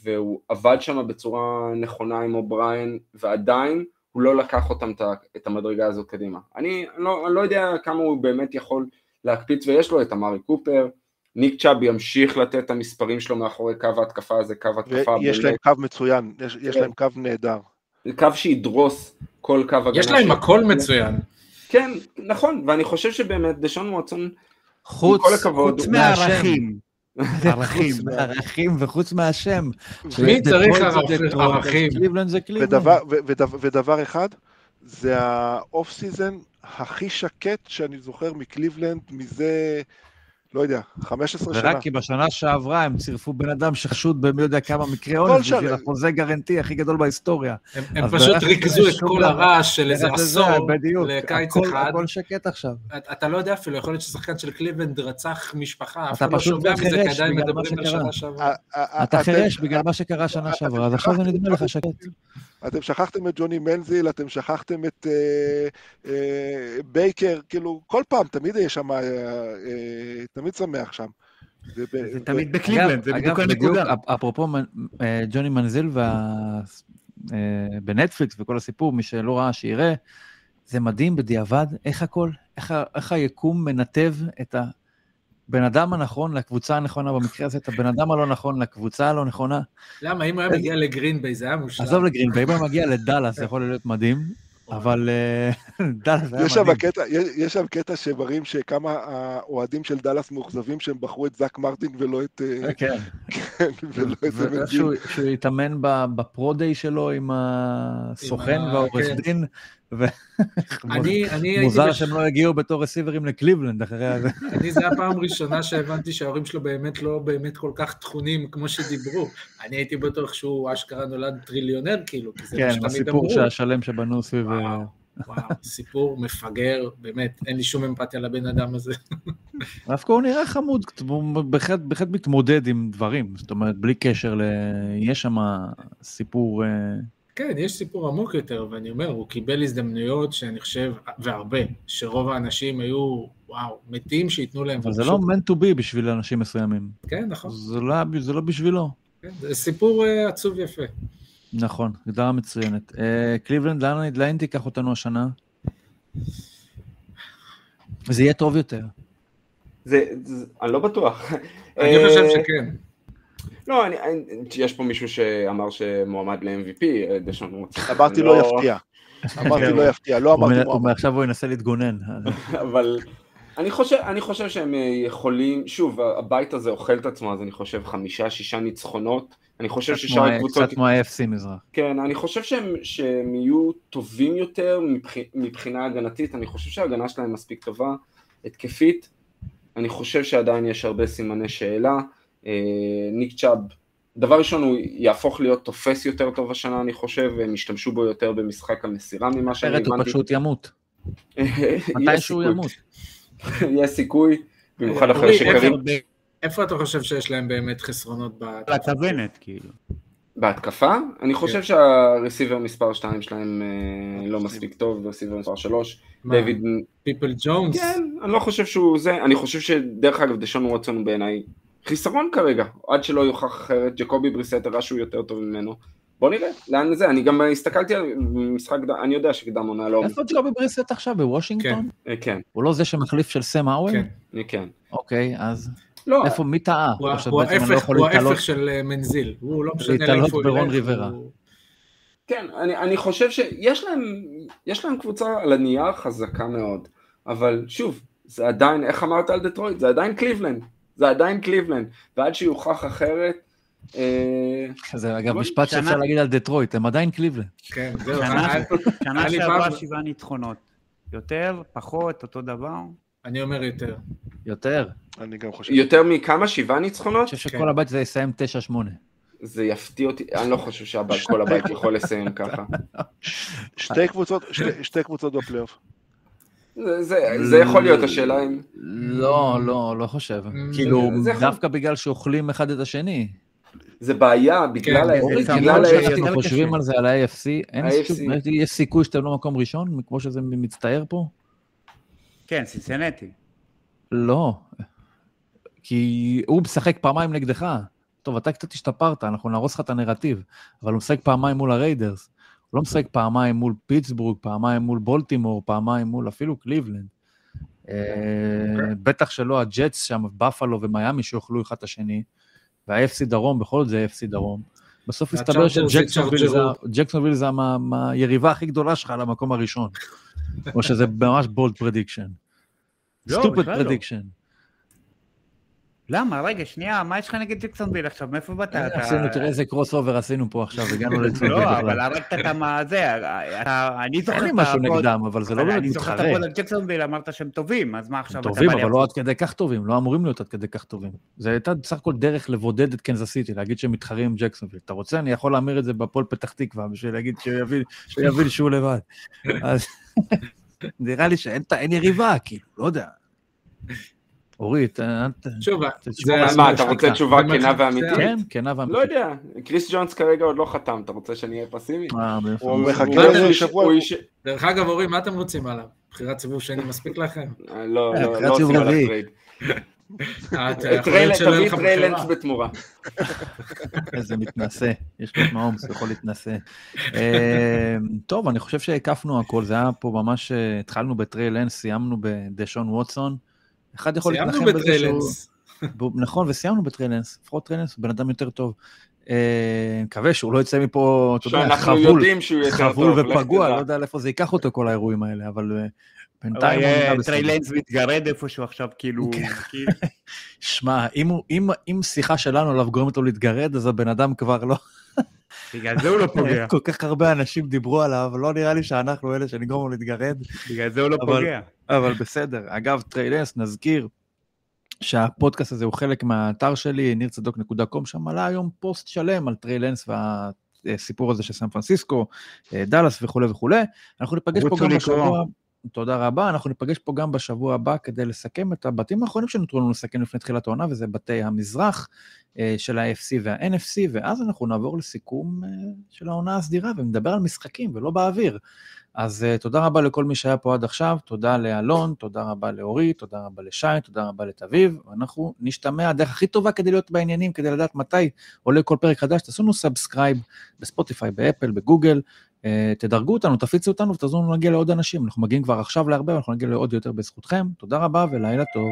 והוא עבד שם בצורה נכונה עם אובריין, ועדיין הוא לא לקח אותם את המדרגה הזאת קדימה. אני לא, אני לא יודע כמה הוא באמת יכול להקפיץ, ויש לו את אמרי קופר, ניק צ'אב ימשיך לתת את המספרים שלו מאחורי קו ההתקפה הזה, קו התקפה ויש להם קו מצוין, יש, יש להם קו נהדר. זה קו שידרוס כל קו הגנה. יש להם הכל מצוין. כן, נכון, ואני חושב שבאמת דשון וואטסון, חוץ, חוץ הוא- מהערכים. ערכים. חוץ מהערכים וחוץ מהשם. מי צריך ערכים? ערכים? ודבר אחד, זה ה off season הכי שקט שאני זוכר מקליבלנד מזה, לא יודע, 15 שנה. ורק כי בשנה שעברה הם צירפו בן אדם שחשוד במי יודע כמה מקרי כל אונס שנה. בשביל החוזה guaranteed הכי גדול בהיסטוריה. הם, הם פשוט ריכזו את כל. הרעש של איזה זה- זה- עשור בדיוק. לקיץ הכל- אחד. הכל שקט עכשיו. אתה- אתה לא יודע אפילו, יכול להיות ששחקן של קליבלנד רצח משפחה, אף אתה אחד לא פשוט שומע מזה, כי חירש עדיין בגלל מה מדברים על שקרה. שנה שעברה. ה- ה- אתה אתם- חירש בגלל מה שקרה שנה שעברה, אז עכשיו זה נדמה לך שקט. אתם שכחתם את ג'וני מנזיל, אתם שכחתם את אה, אה, בייקר, כאילו, כל פעם, תמיד יש שם, אה, אה, תמיד שמח שם. וב- זה ו- תמיד בקליבלנד, זה אגב, בדיוק הנקודה. אפ- אפרופו אה, ג'וני מנזיל וה- אה, בנטפליקס וכל הסיפור, מי שלא ראה שיראה, זה מדהים בדיעבד, איך הכל, איך ה- איך היקום מנתב את הבן אדם הנכון לקבוצה הנכונה, במקרה הזה את הבן אדם הלא נכון לקבוצה הלא נכונה. למה, אם הוא היה מגיע לגרינביי זה היה מושלם. עזוב לגרינביי, אם הוא מגיע לדאלאס זה יכול להיות מדהים, אבל אה, דאלאס זה היה יש שם מדהים. יש, שם קטע שמראים שכמה האוהדים של דאלאס מאוכזבים שהם בחרו את זאק מרטין ולא את... אה, כן. ולא את זה שהוא התאמן ב- בפרו-דיי שלו עם הסוכן והעורך כן. דין. מוזר שהם לא הגיעו בתור רסיברים לקליבלנד אחרי הזה. אני, זה הפעם הראשונה שהבנתי שההורים שלו באמת לא באמת כל כך תכונים כמו שדיברו. אני הייתי בטוח שהוא אשכרה נולד טריליונר, כאילו, כי זה מה כן, שתמיד הסיפור אמרו. השלם שבנו סביב... אה, וואו, סיפור מפגר, באמת, אין לי שום אמפתיה לבן אדם הזה. דווקא הוא נראה חמוד, הוא בהחלט בהחלט מתמודד עם דברים, זאת אומרת, בלי קשר ל... יש שם סיפור... אה, כן, יש סיפור עמוק יותר, ואני אומר, הוא קיבל הזדמנויות שאני חושב, והרבה, שרוב האנשים היו, וואו, מתים שייתנו להם. אבל זה לא meant to be בשביל אנשים מסוימים. כן, נכון. זה לא- זה לא בשבילו. כן, זה סיפור אה, עצוב יפה. נכון, הגדרה מצוינת. אה, קליבלנד, לאן לאן תיקח אותנו השנה? וזה יהיה טוב יותר. זה, זה, אני לא בטוח. אני אה, חושב שכן. לא, אני, אני, יש פה מישהו שאמר שמועמד ל-MVP, אה, דשון וואטסון. אמרתי אני לא יפתיע. אמרתי לא יפתיע, לא אמרתי מועמד. עכשיו הוא ינסה להתגונן. אבל אני חושב, אני חושב שהם אה, יכולים, שוב, הבית הזה אוכל את עצמו, אז אני חושב חמישה, שישה ניצחונות. אני חושב ששאר הקבוצות, קצת כמו ה-FC מזרח. כן, אני חושב שהם, שהם יהיו טובים יותר מבח, מבחינה הגנתית, אני חושב שההגנה שלהם מספיק טובה, התקפית, אני חושב שעדיין יש הרבה סימני שאלה, ניק צ'אב, דבר ראשון הוא יהפוך להיות תופס יותר טוב השנה אני חושב, והם ישתמשו בו יותר במשחק המסירה ממה שאני אחרת הוא הבנתי. פשוט ימות. מתישהו סיכוי. ימות. יש סיכוי, במיוחד אחרי שקרים. איפה אתה חושב שיש להם באמת חסרונות ב... על הכוונת, כאילו. בהתקפה? אני חושב שהרסיבר מספר 2 שלהם אה, לא מספיק טוב, רסיבר מספר 3. מה? דיוויד... פיפל ג'ונס? כן, אני לא חושב שהוא זה, אני חושב שדרך אגב דשון ווטסון הוא בעיניי חיסרון כרגע, עד שלא יוכח אחרת, ג'קובי בריסט הראה שהוא יותר טוב ממנו. בוא נראה, לאן זה, אני גם הסתכלתי על משחק, אני יודע שקדם עונה לא... איפה ג'ובי בריסט עכשיו, בוושינגטון? אה, כן, הוא לא זה שמחליף של סם האוול? כן. אה, כן. אוקיי, אז לא, איפה, מי טעה? הוא לא ההפך יכול הוא להתעלות? ההפך של אה, מנזיל, הוא לא משנה להתעלות לאיפה הוא ברון ילך, ריברה. כן, אני, אני חושב שיש להם, יש להם קבוצה על הנייר חזקה מאוד, אבל שוב, זה עדיין, איך אמרת על דטרויט? זה עדיין קליבלנד, זה עדיין קליבלנד, ועד שיוכח אחרת, אה, זה אגב בוא- משפט שאפשר להגיד על דטרויט, הם עדיין קליבלנד. כן, זהו, שנה- אני- אני שעברה שבעה ניצחונות. יותר, פחות, אותו דבר. אני אומר יותר. יותר. אני גם חושב. יותר מכמה? שבעה אני ניצחונות? חושב כן. שכל הבית זה יסיים 9-8. זה יפתיע אותי, אני לא חושב שכל הבית יכול לסיים ככה. שתי קבוצות, שתי- שתי קבוצות בפלייאוף. זה, זה, זה יכול להיות השאלה אם... לא, לא, לא חושב. Mm, כאילו, דווקא בגלל שאוכלים אחד את השני. זה בעיה, בגלל כן, ה- אורי, זה בגלל ה- קשה. חושבים על זה, על ה-AFC, יש סיכוי שאתם לא מקום ראשון, כמו שזה מצטייר פה? כן, סינסנטי. לא. כי הוא משחק פעמיים נגדך. טוב, אתה קצת השתפרת, אנחנו נהרוס לך את הנרטיב, אבל הוא משחק פעמיים מול הריידרס. הוא לא משחק פעמיים מול פיטסבורג, פעמיים מול בולטימור, פעמיים מול אפילו קליבלנד. אה, בטח שלא הג'טס שם, בפלו ומיאמי שיאכלו אחד את השני, וה-AFC דרום, בכל זאת זה AFC דרום. בסוף הסתבר שג'קסונוויל זה- היריבה הכי גדולה שלך למקום הראשון. או שזה ממש bold prediction. stupid. prediction. למה? רגע, שנייה, מה יש לך נגד ג'קסונביל עכשיו? מאיפה באת? אתה- עשינו, תראה איזה crossover עשינו פה עכשיו, הגענו לג'קסונביל לא, אבל. הרגת את מה זה, אני זוכר אין לי משהו נגדם, אבל זה לא באמת אני זוכר את מתחרה. ה pod על ג'קסונביל, אמרת שהם טובים, אז מה עכשיו אתה טובים, אבל לא? עד כדי כך טובים, לא אמורים להיות עד כדי כך טובים. זה הייתה בסך הכל דרך לבודד את קנזס סיטי, להגיד שהם מתחרים עם ג'קסונוויל. אתה רוצה, אני יכול להמיר את זה בהפועל פתח תקווה, בשביל להגיד שהוא יבין- שהוא לבד. אז נראה לי שאין אין יריבה, כאילו, לא יודע. אורית, אה, אל ת... שוב, תשמור זה- על מה, אתה רוצה. תשובה כנה. ואמיתית? כן, כנה לא ואמיתית. יודע, קריס ג'ונס כרגע עוד לא חתם, אתה רוצה שאני אהיה פסימי? אה? הוא- מחכה הוא- לזה הוא- שבוע. דרך אגב, אורי, מה אתם רוצים עליו? בחירת סיבוב שני מספיק לכם? אה, לא, לא, לא עושים עליו. trade. תביא לך טריי לאנס. בתמורה. איזה מתנשא, יש לו את מהומס, יכול להתנשא. אה, טוב, אני חושב שהקפנו הכל, זה היה פה ממש, התחלנו בטריי לאנס, סיימנו בדשון ווטסון. אחד יכול להתנחם בזה שהוא... נכון, וסיימנו בטריי לאנס, לפחות טריי לאנס הוא בן אדם יותר טוב. אה, מקווה שהוא לא יצא מפה, אתה יודע, חבול. חבול ופגוע. לא יודע לאיפה זה ייקח אותו כל האירועים האלה, אבל אה, אבל בינתיים הוא יהיה נראה בסדר. טריי לאנס מתגרד איפשהו עכשיו, כאילו... כן. כאילו- שמע, אם הוא- אם- אם שיחה שלנו עליו גורמת לו להתגרד, אז הבן אדם כבר לא... בגלל זה הוא לא פוגע. כל כך הרבה אנשים דיברו עליו, לא נראה לי שאנחנו אלה שנגרום לו להתגרד, בגלל זה הוא לא אבל- פוגע. אבל בסדר. אגב, טריי לאנס, נזכיר שהפודקאסט הזה הוא חלק מהאתר שלי, ניר.צדוק.קום, שם עלה היום פוסט שלם על טריי לאנס והסיפור הזה של סן פרנסיסקו, אה, דאלאס וכולי וכולי. אנחנו ניפגש פה גם לקרוא. תודה רבה, אנחנו ניפגש פה גם בשבוע הבא כדי לסכם את הבתים האחרונים שנותרו לנו לסכם לפני תחילת העונה, וזה בתי המזרח אה, של ה-AFC וה-NFC, ואז אנחנו נעבור לסיכום אה, של העונה הסדירה ונדבר על משחקים ולא באוויר. אז אה, תודה רבה לכל מי שהיה פה עד עכשיו, תודה לאלון, תודה רבה לאורית, תודה רבה לשי, תודה רבה לתביב, ואנחנו נשתמע, הדרך הכי טובה כדי להיות בעניינים, כדי לדעת מתי עולה כל פרק חדש, תעשו לנו subscribe בספוטיפיי, באפל, בגוגל, uh, תדרגו אותנו, תפיצו אותנו ותעזרו לנו להגיע לעוד אנשים, אנחנו מגיעים כבר עכשיו להרבה, ואנחנו נגיע לעוד יותר בזכותכם, תודה רבה ולילה טוב.